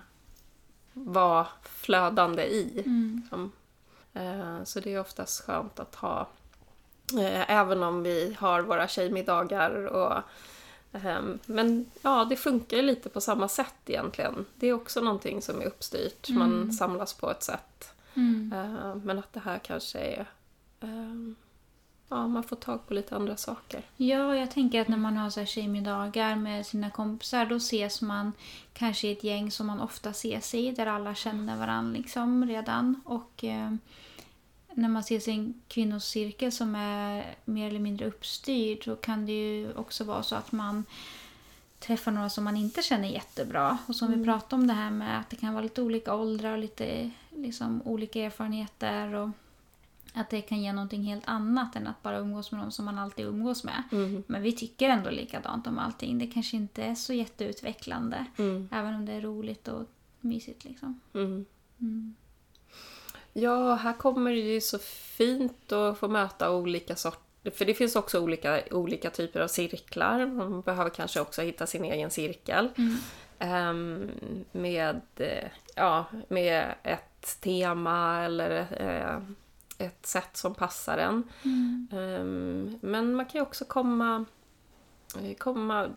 vara flödande i. Mm. Som, eh, så det är oftast skönt att ha, eh, även om vi har våra tjejmiddagar och men ja, det funkar lite på samma sätt egentligen. Det är också någonting som är uppstyrt. Man Mm. samlas på ett sätt. Mm. Eh, Men att det här kanske är... ehm, Ja, man får tag på lite andra saker. Ja, jag tänker att när man har så här tjejmiddagar med sina kompisar då ses man kanske i ett gäng som man ofta ses i där alla känner varandra liksom redan. Och när man ses i en kvinnocirkel som är mer eller mindre uppstyrd så kan det ju också vara så att man träffar några som man inte känner jättebra. Och som vi pratade om det här med att det kan vara lite olika åldrar och lite liksom, olika erfarenheter. Och att det kan ge någonting helt annat än att bara umgås med någon som man alltid umgås med. Mm. Men vi tycker ändå likadant om allting. Det kanske inte är så jätteutvecklande. Mm. Även om det är roligt och mysigt liksom. Ja, här kommer det ju så fint att få möta olika sorter. För det finns också olika, olika typer av cirklar. Man behöver kanske också hitta sin egen cirkel. Mm. Ehm, med, eh, ja, med ett tema eller eh, ett sätt som passar en. Mm. Ehm, men man kan ju också komma... komma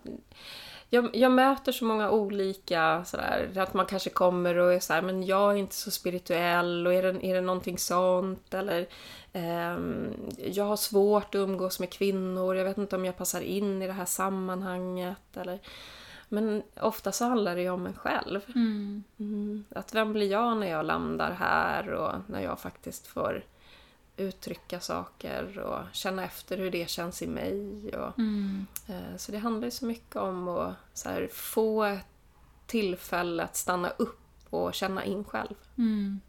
jag, jag möter så många olika sådär, att man kanske kommer och är såhär, men jag är inte så spirituell och är det, är det någonting sånt? Eller ehm, jag har svårt att umgås med kvinnor, jag vet inte om jag passar in i det här sammanhanget. Eller, men ofta så handlar det ju om en själv. Mm. Mm, att vem blir jag när jag landar här och när jag faktiskt får uttrycka saker och känna efter hur det känns i mig. Och, Mm. eh, så det handlar ju så mycket om att så här, få ett tillfälle att stanna upp och känna in själv. Mm.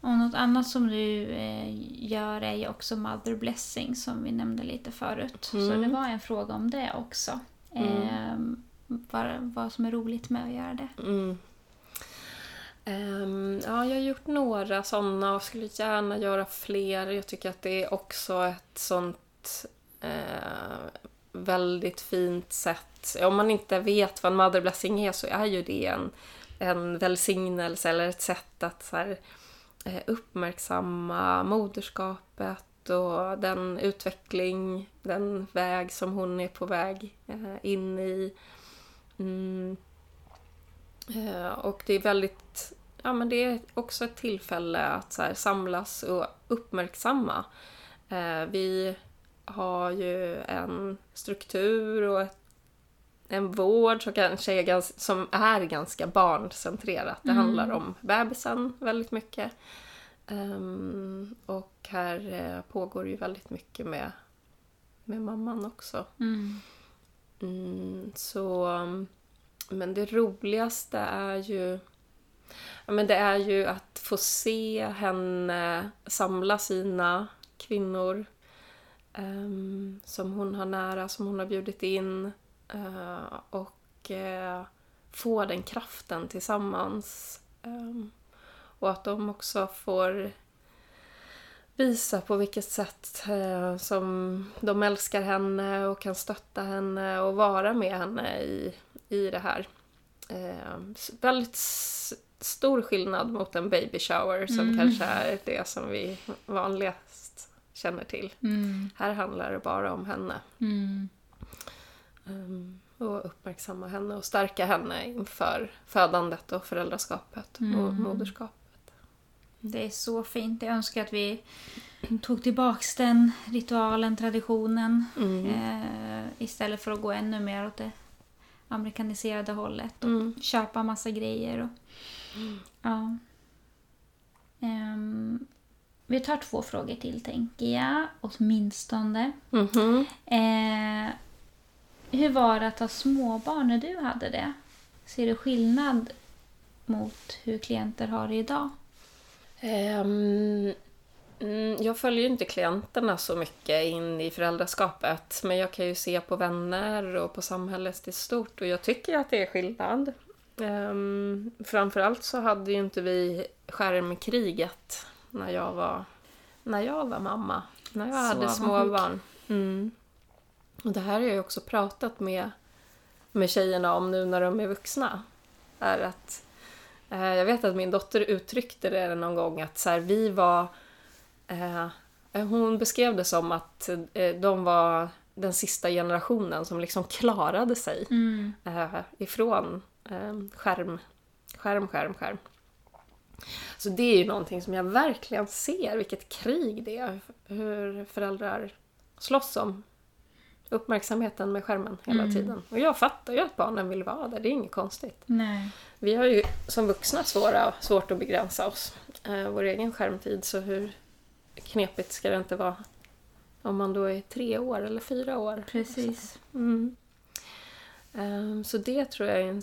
Och något annat som du eh, gör är ju också Mother Blessing som vi nämnde lite förut. Så Mm. det var en fråga om det också. Mm. Eh, vad, vad som är roligt med att göra det. Mm. Um, ja, jag har gjort några sådana och skulle gärna göra fler. Jag tycker att det är också ett sånt uh, väldigt fint sätt. Om man inte vet vad en mother blessing är så är ju det en, en välsignelse eller ett sätt att så här, eh, uppmärksamma moderskapet och den utveckling, den väg som hon är på väg eh, in i. Mm. Och det är väldigt ja, men det är också ett tillfälle att så här, samlas och uppmärksamma. Eh, vi har ju en struktur och ett, en vård som kanske är ganska, som är ganska barncentrerat. Det mm. handlar om bebisen väldigt mycket. Um, och här eh, pågår ju väldigt mycket med, med mamman också. Mm. Mm, så, men det roligaste är ju Ja, men det är ju att få se henne samla sina kvinnor um, som hon har nära, som hon har bjudit in uh, och uh, få den kraften tillsammans. Um, och att de också får visa på vilket sätt eh, som de älskar henne och kan stötta henne och vara med henne i, i det här. Ehm, väldigt stor skillnad mot en baby shower som mm. kanske är det som vi vanligast känner till. Mm. Här handlar det bara om henne. Mm. Um, och uppmärksamma henne och stärka henne inför födandet och föräldraskapet och mm. moderskapet. Det är så fint. Jag önskar att vi tog tillbaks den ritualen, traditionen. Mm. Eh, istället för att gå ännu mer åt det amerikaniserade hållet och mm. köpa massa grejer. Och, Ja. Um, vi tar två frågor till tänker jag, åtminstone. Mm -hmm. eh, hur var det att ha småbarn när du hade det? Ser du skillnad mot hur klienter har det idag? Um, jag följer inte klienterna så mycket in i föräldraskapet men jag kan ju se på vänner och på samhället i stort och jag tycker att det är skillnad. Um, framförallt så hade ju inte vi skärmkriget när jag var, när jag var mamma. När jag så hade små barn. Mm. Och det här har jag också pratat med, med tjejerna om nu när de är vuxna. Är att, eh, jag vet att min dotter uttryckte det någon gång att så här, vi var... Eh, hon beskrev det som att eh, de var den sista generationen som liksom klarade sig mm. eh, ifrån skärm, skärm, skärm, skärm. Så det är ju någonting som jag verkligen ser, vilket krig det är. Hur föräldrar slåss om uppmärksamheten med skärmen hela mm. tiden. Och jag fattar ju att barnen vill vara där, det är inget konstigt. Nej. Vi har ju som vuxna svåra, svårt att begränsa oss, eh, vår egen skärmtid, så hur knepigt ska det inte vara om man då är tre år eller fyra år? Precis. Mm. Um, så det tror, jag är en,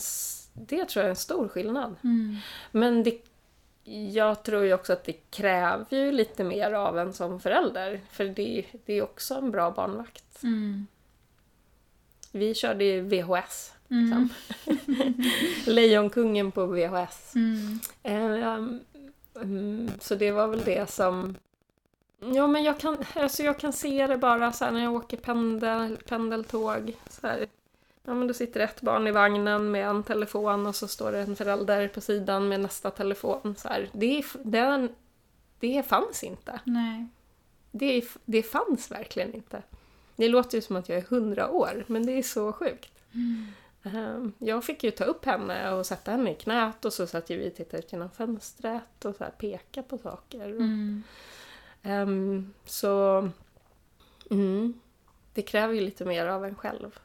det tror jag är en stor skillnad. Mm. Men det, jag tror ju också att det kräver ju lite mer av en som förälder. För det, det är också en bra barnvakt. Mm. Vi körde ju VHS. Mm. Lejonkungen på VHS. Um, um, så det var väl det som Ja, men jag kan, alltså jag kan se det bara så när jag åker pendel, pendeltåg. Så här, Ja, men då sitter ett barn i vagnen med en telefon och så står det en förälder på sidan med nästa telefon. Så här, det, det, det fanns inte. Nej. Det, det fanns verkligen inte. Det låter ju som att jag är hundra år, men det är så sjukt. Mm. Ehm, jag fick ju ta upp henne och sätta henne i knät och så satt vi och tittade ut genom fönstret och så peka på saker. Mm. Um, så mm, det kräver ju lite mer av en själv.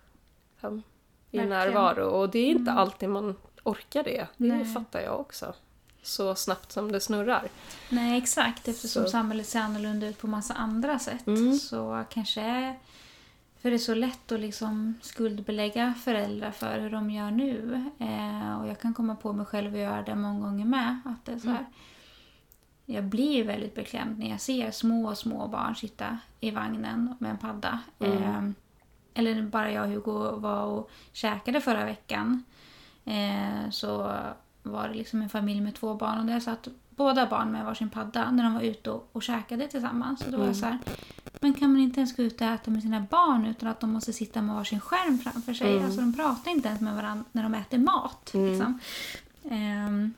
Um, i Verkligen. närvaro. Och det är inte mm. alltid man orkar det. Det Nej. fattar jag också. Så snabbt som det snurrar. Nej, exakt. Eftersom så. samhället ser annorlunda ut på massa andra sätt. Mm. Så kanske... För det är så lätt att liksom skuldbelägga föräldrar för hur de gör nu. Eh, och jag kan komma på mig själv att göra det många gånger med. Att det är så här, mm. Jag blir väldigt beklämd när jag ser små, små barn sitta i vagnen med en padda. Mm. Eh, eller bara jag och Hugo var och käkade förra veckan. Eh, så var det liksom en familj med två barn och där satt båda barn med varsin padda när de var ute och, och käkade tillsammans. Och då var jag så här, men kan man inte ens gå ut och äta med sina barn utan att de måste sitta med varsin skärm framför sig? Mm. Alltså de pratar inte ens med varandra när de äter mat. Mm. Liksom. Ehm,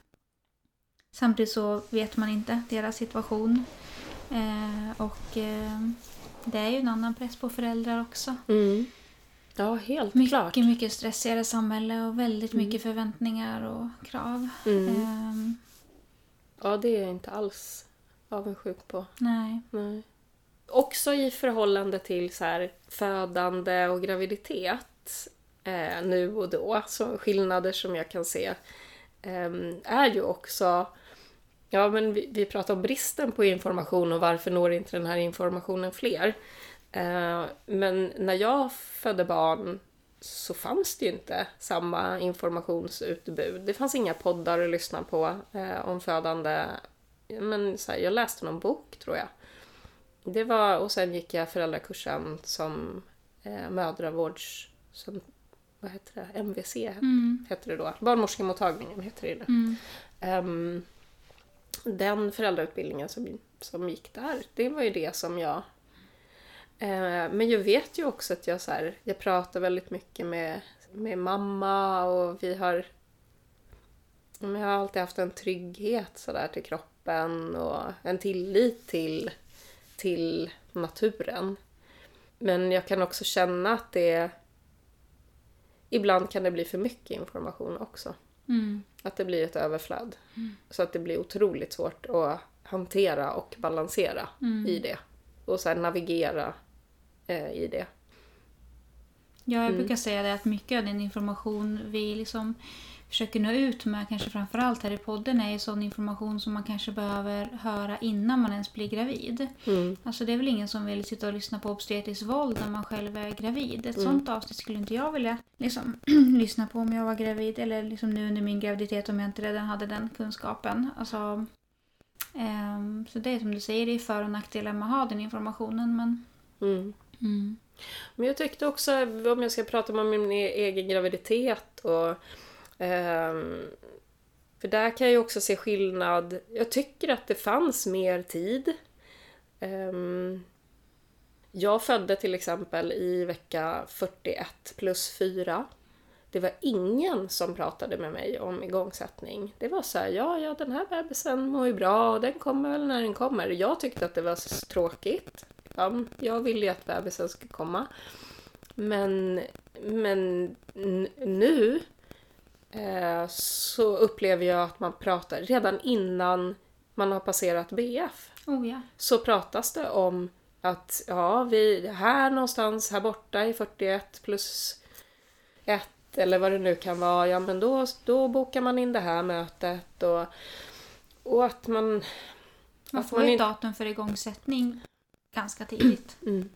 samtidigt så vet man inte deras situation. Eh, och ehm, det är ju en annan press på föräldrar också. Mm. Ja, helt Mycket, klart. mycket stressigare samhälle och väldigt mycket förväntningar och krav. Mm. Ehm, Ja, det är jag inte alls avundsjuk på. nej. Nej. Också i förhållande till så här, födande och graviditet eh, nu och då, så skillnader som jag kan se, eh, är ju också... Ja, men vi, vi pratar om bristen på information och varför når inte den här informationen fler? Eh, men när jag födde barn så fanns det ju inte samma informationsutbud. Det fanns inga poddar att lyssna på eh, om födande. Men så här, jag läste någon bok tror jag. Det var, och sen gick jag föräldrakursen som eh, mödravårds... Som, vad heter det? MVC Mm. heter det då. Barnmorskemottagningen heter det nu. Mm. Ehm, den föräldrautbildningen som, som gick där, det var ju det som jag... Eh, men jag vet ju också att jag, så här, jag pratar väldigt mycket med, med mamma och vi har... Jag har alltid haft en trygghet så där, till kroppen och en tillit till, till naturen. Men jag kan också känna att det... Ibland kan det bli för mycket information också. Mm. Att det blir ett överflöd. Så att det blir otroligt svårt att hantera och balansera Mm. i det. Och sen navigera eh, i det. Ja, jag Mm. brukar säga det att mycket av den information vi liksom försöker nå ut med, kanske framförallt här i podden, är ju sån information som man kanske behöver höra innan man ens blir gravid. Mm. Alltså det är väl ingen som vill sitta och lyssna på obstetriskt våld när man själv är gravid. Ett sånt avsnitt skulle inte jag vilja liksom, lyssna på om jag var gravid. Eller liksom nu under min graviditet om jag inte redan hade den kunskapen. Alltså, ehm, så det är som du säger, det är för och nackdelar med att ha den informationen. Men, Mm. mm. Men jag tyckte också, om jag ska prata om min e- egen graviditet och... Ehm, för där kan jag ju också se skillnad. Jag tycker att det fanns mer tid. Ehm, jag födde till exempel i vecka 41 plus 4. Det var ingen som pratade med mig om igångsättning. Det var så här, ja, ja, den här bebisen mår ju bra och den kommer väl när den kommer. Jag tyckte att det var så tråkigt. Ja, jag ville ju att bebisen skulle komma. Men, men nu eh, så upplever jag att man pratar redan innan man har passerat BF Oh ja. så pratas det om att ja, vi här någonstans här borta i 41 plus 1 eller vad det nu kan vara, ja men då, då bokar man in det här mötet och, och att man... Man får ju ett inte- datum för igångsättning ganska tidigt. Mm.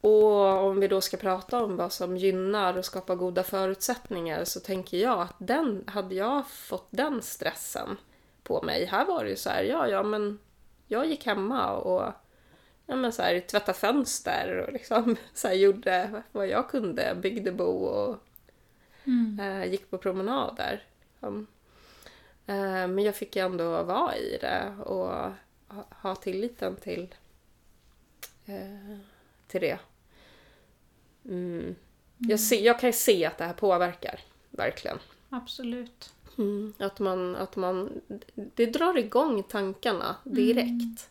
Och om vi då ska prata om vad som gynnar och skapar goda förutsättningar så tänker jag att den, hade jag fått den stressen på mig, här var det ju så här, ja ja men jag gick hemma och ja, men så här, tvättade fönster och liksom så här, gjorde vad jag kunde, byggde bo och Mm. eh, gick på promenader. Um, eh, men jag fick ju ändå vara i det och ha, ha tilliten till, eh, till det. Mm. Jag, ser, jag kan se att det här påverkar, verkligen. Absolut. Att man, att man, det drar igång tankarna direkt.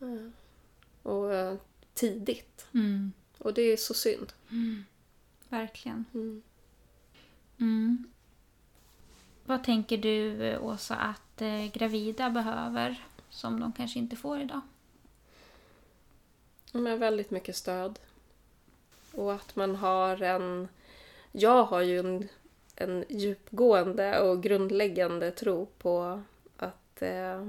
Eh, Och eh, tidigt. Mm. Och det är så synd. Verkligen. Mm. Mm. Vad tänker du, Åsa, att eh, gravida behöver som de kanske inte får idag? Men väldigt mycket stöd. Och att man har en... Jag har ju en, en djupgående och grundläggande tro på att, eh,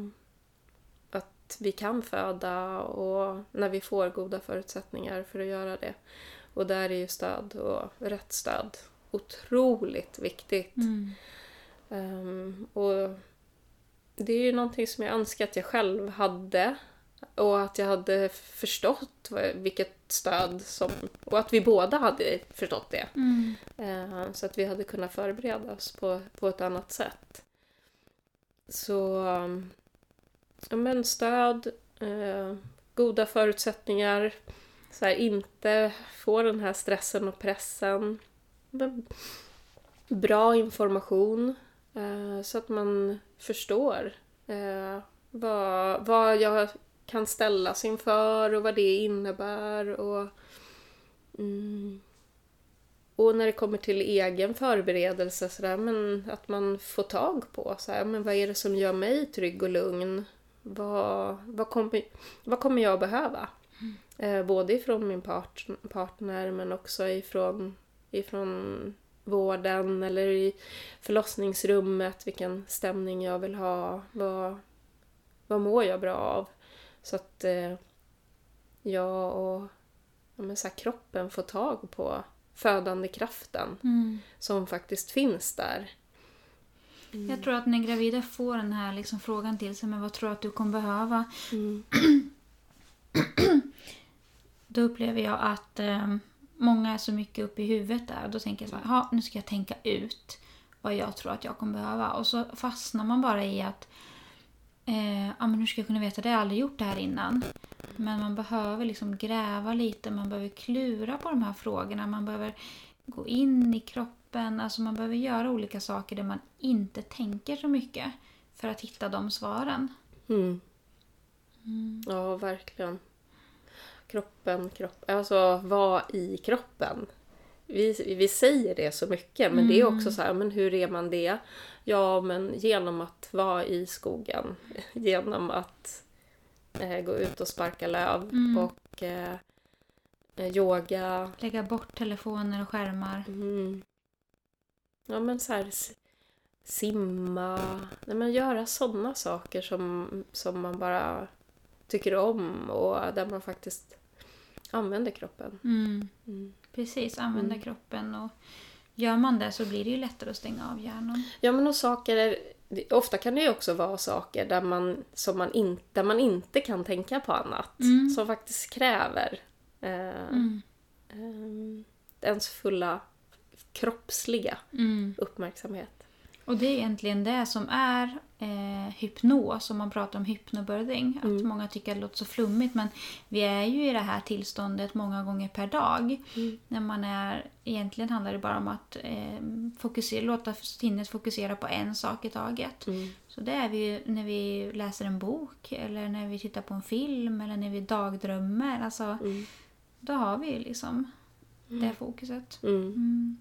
att vi kan föda och när vi får goda förutsättningar för att göra det. Och där är ju stöd och rätt stöd otroligt viktigt. Ehm, och det är ju någonting som jag önskar att jag själv hade. Och att jag hade förstått vilket stöd som... Och att vi båda hade förstått det. Mm. Eh, Så att vi hade kunnat förbereda oss på, på ett annat sätt. Så... um, Ja, men stöd, eh, goda förutsättningar. Så här, inte få den här stressen och pressen. Men bra information. Eh, så att man förstår eh, vad, vad jag kan ställas inför och vad det innebär. Och, mm, och när det kommer till egen förberedelse, så där, men att man får tag på så här, men vad är det som gör mig trygg och lugn? Vad, vad, kommer, vad kommer jag behöva? Eh, både ifrån min part, partner men också ifrån, ifrån vården eller i förlossningsrummet, vilken stämning jag vill ha. Vad, vad mår jag bra av? Så att eh, jag och ja, men så här, kroppen får tag på födande kraften Mm. som faktiskt finns där. Jag tror att när gravida får den här liksom frågan till sig, men vad tror du att du kommer behöva? Mm. Då upplever jag att eh, många är så mycket uppe i huvudet där. Och då tänker jag så här, "Ja, nu ska jag tänka ut vad jag tror att jag kommer behöva. Och så fastnar man bara i att eh, ja, men hur ska jag kunna veta det? Jag har aldrig gjort det här innan. Men man behöver liksom gräva lite, man behöver klura på de här frågorna. Man behöver gå in i kroppen. Alltså man behöver göra olika saker där man inte tänker så mycket. För att hitta de svaren. Mm. Ja, verkligen. Kroppen, kropp, alltså vara i kroppen. Vi, vi säger det så mycket, men det är också så här, men hur är man det? Ja, men genom att vara i skogen, genom att eh, gå ut och sparka löv och eh, eh, yoga. Lägga bort telefoner och skärmar. Mm. Ja, men så här, simma, nej, men göra sådana saker som, som man bara tycker om och där man faktiskt använder kroppen. Mm. Mm. Precis, använda kroppen. Och gör man det så blir det ju lättare att stänga av hjärnan. Ja, men och saker är, ofta kan det ju också vara saker där man, som man, in, där man inte kan tänka på annat. Mm. Som faktiskt kräver eh, Mm. eh, ens fulla kroppsliga Mm. uppmärksamhet. Och det är egentligen det som är eh, hypnos, om man pratar om hypnobirthing. Att många tycker att det låter så flummigt men vi är ju i det här tillståndet många gånger per dag. När man är, egentligen handlar det bara om att eh, fokusera, låta sinnet fokusera på en sak i taget. Så det är vi ju när vi läser en bok eller när vi tittar på en film eller när vi dagdrömmer. Alltså, Då har vi ju liksom det fokuset. Mm. Mm.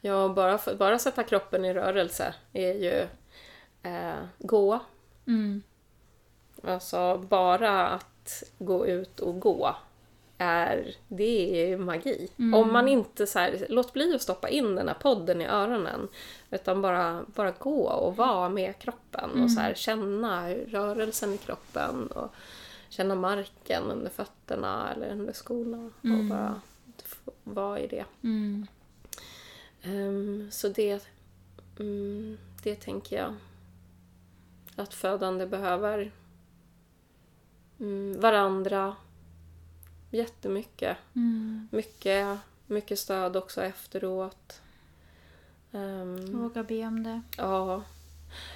Ja, bara, för, bara sätta kroppen i rörelse är ju eh, gå. Mm. Alltså bara att gå ut och gå är, det är ju magi. Om man inte så här, låt bli att stoppa in den här podden i öronen. Utan bara, bara gå och vara med kroppen och så här, känna rörelsen i kroppen och känna marken under fötterna eller under skorna och bara vara i det. Mm. Ehm, så det, mm, det tänker jag att födande behöver mm, varandra jättemycket. Mm. Mycket, mycket stöd också efteråt. Ehm, Våga be om det. Ja.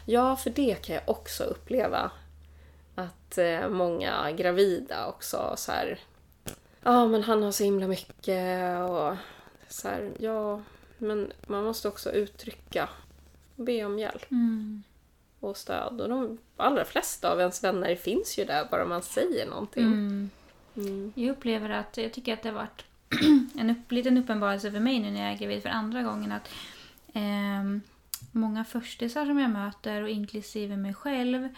ja, för det kan jag också uppleva. Att eh, många gravida också så här. Ja, men han har så himla mycket och så här. Ja, men man måste också uttrycka. Be om hjälp Mm. och stöd. Och de allra flesta av ens vänner finns ju där bara man säger någonting. Mm. Mm. Jag upplever att, jag tycker att det har varit en upp, liten uppenbarelse för mig nu när jag är gravid för andra gången att ehm, många förstisar som jag möter och inklusive mig själv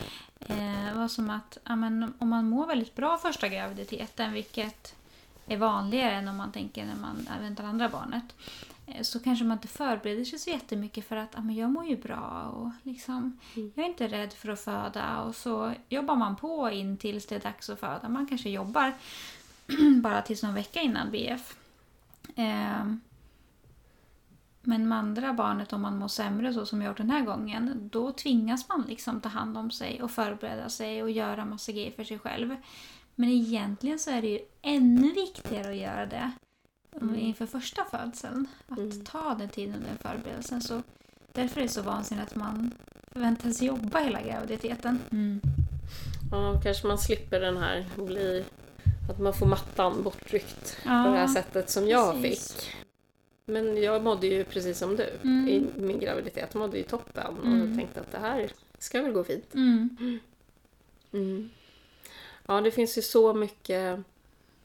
eh, var som att ja, men, om man mår väldigt bra första graviditeten vilket är vanligare än om man tänker när man väntar andra barnet eh, så kanske man inte förbereder sig så jättemycket för att ja, men jag mår ju bra och liksom, jag är inte rädd för att föda och så jobbar man på in tills det är dags att föda. Man kanske jobbar bara tills någon vecka innan BF. Ehm, men med andra barnet, om man mår sämre så som jag gjort den här gången, då tvingas man liksom ta hand om sig och förbereda sig och göra massa grejer för sig själv. Men egentligen så är det ju ännu viktigare att göra det Mm. inför första födseln. Att Mm. ta den tiden under förberedelsen. Så därför är det så vansinnigt att man förväntas jobba hela graviditeten. Ja, kanske man slipper den här bli... Att man får mattan bortryckt Ja, på det här sättet som jag precis. fick. Men jag mådde ju precis som du Mm. i min graviditet. Jag mådde ju toppen och Mm. tänkte att det här ska väl gå fint. Mm. Mm. Ja, det finns ju så mycket...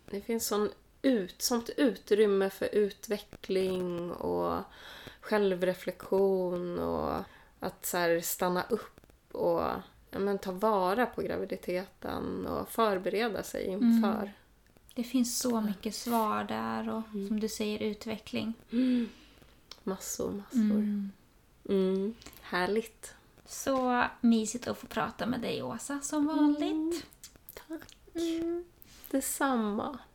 Det finns sån ut, sånt utrymme för utveckling och självreflektion och att så stanna upp och ja, men, ta vara på graviditeten och förbereda sig inför. Mm. Det finns så mycket svar där och Mm. som du säger utveckling. Mm. Massor, massor. Mm. Mm. Härligt. Så mysigt att få prata med dig Åsa som vanligt. Tack. Mm. Detsamma.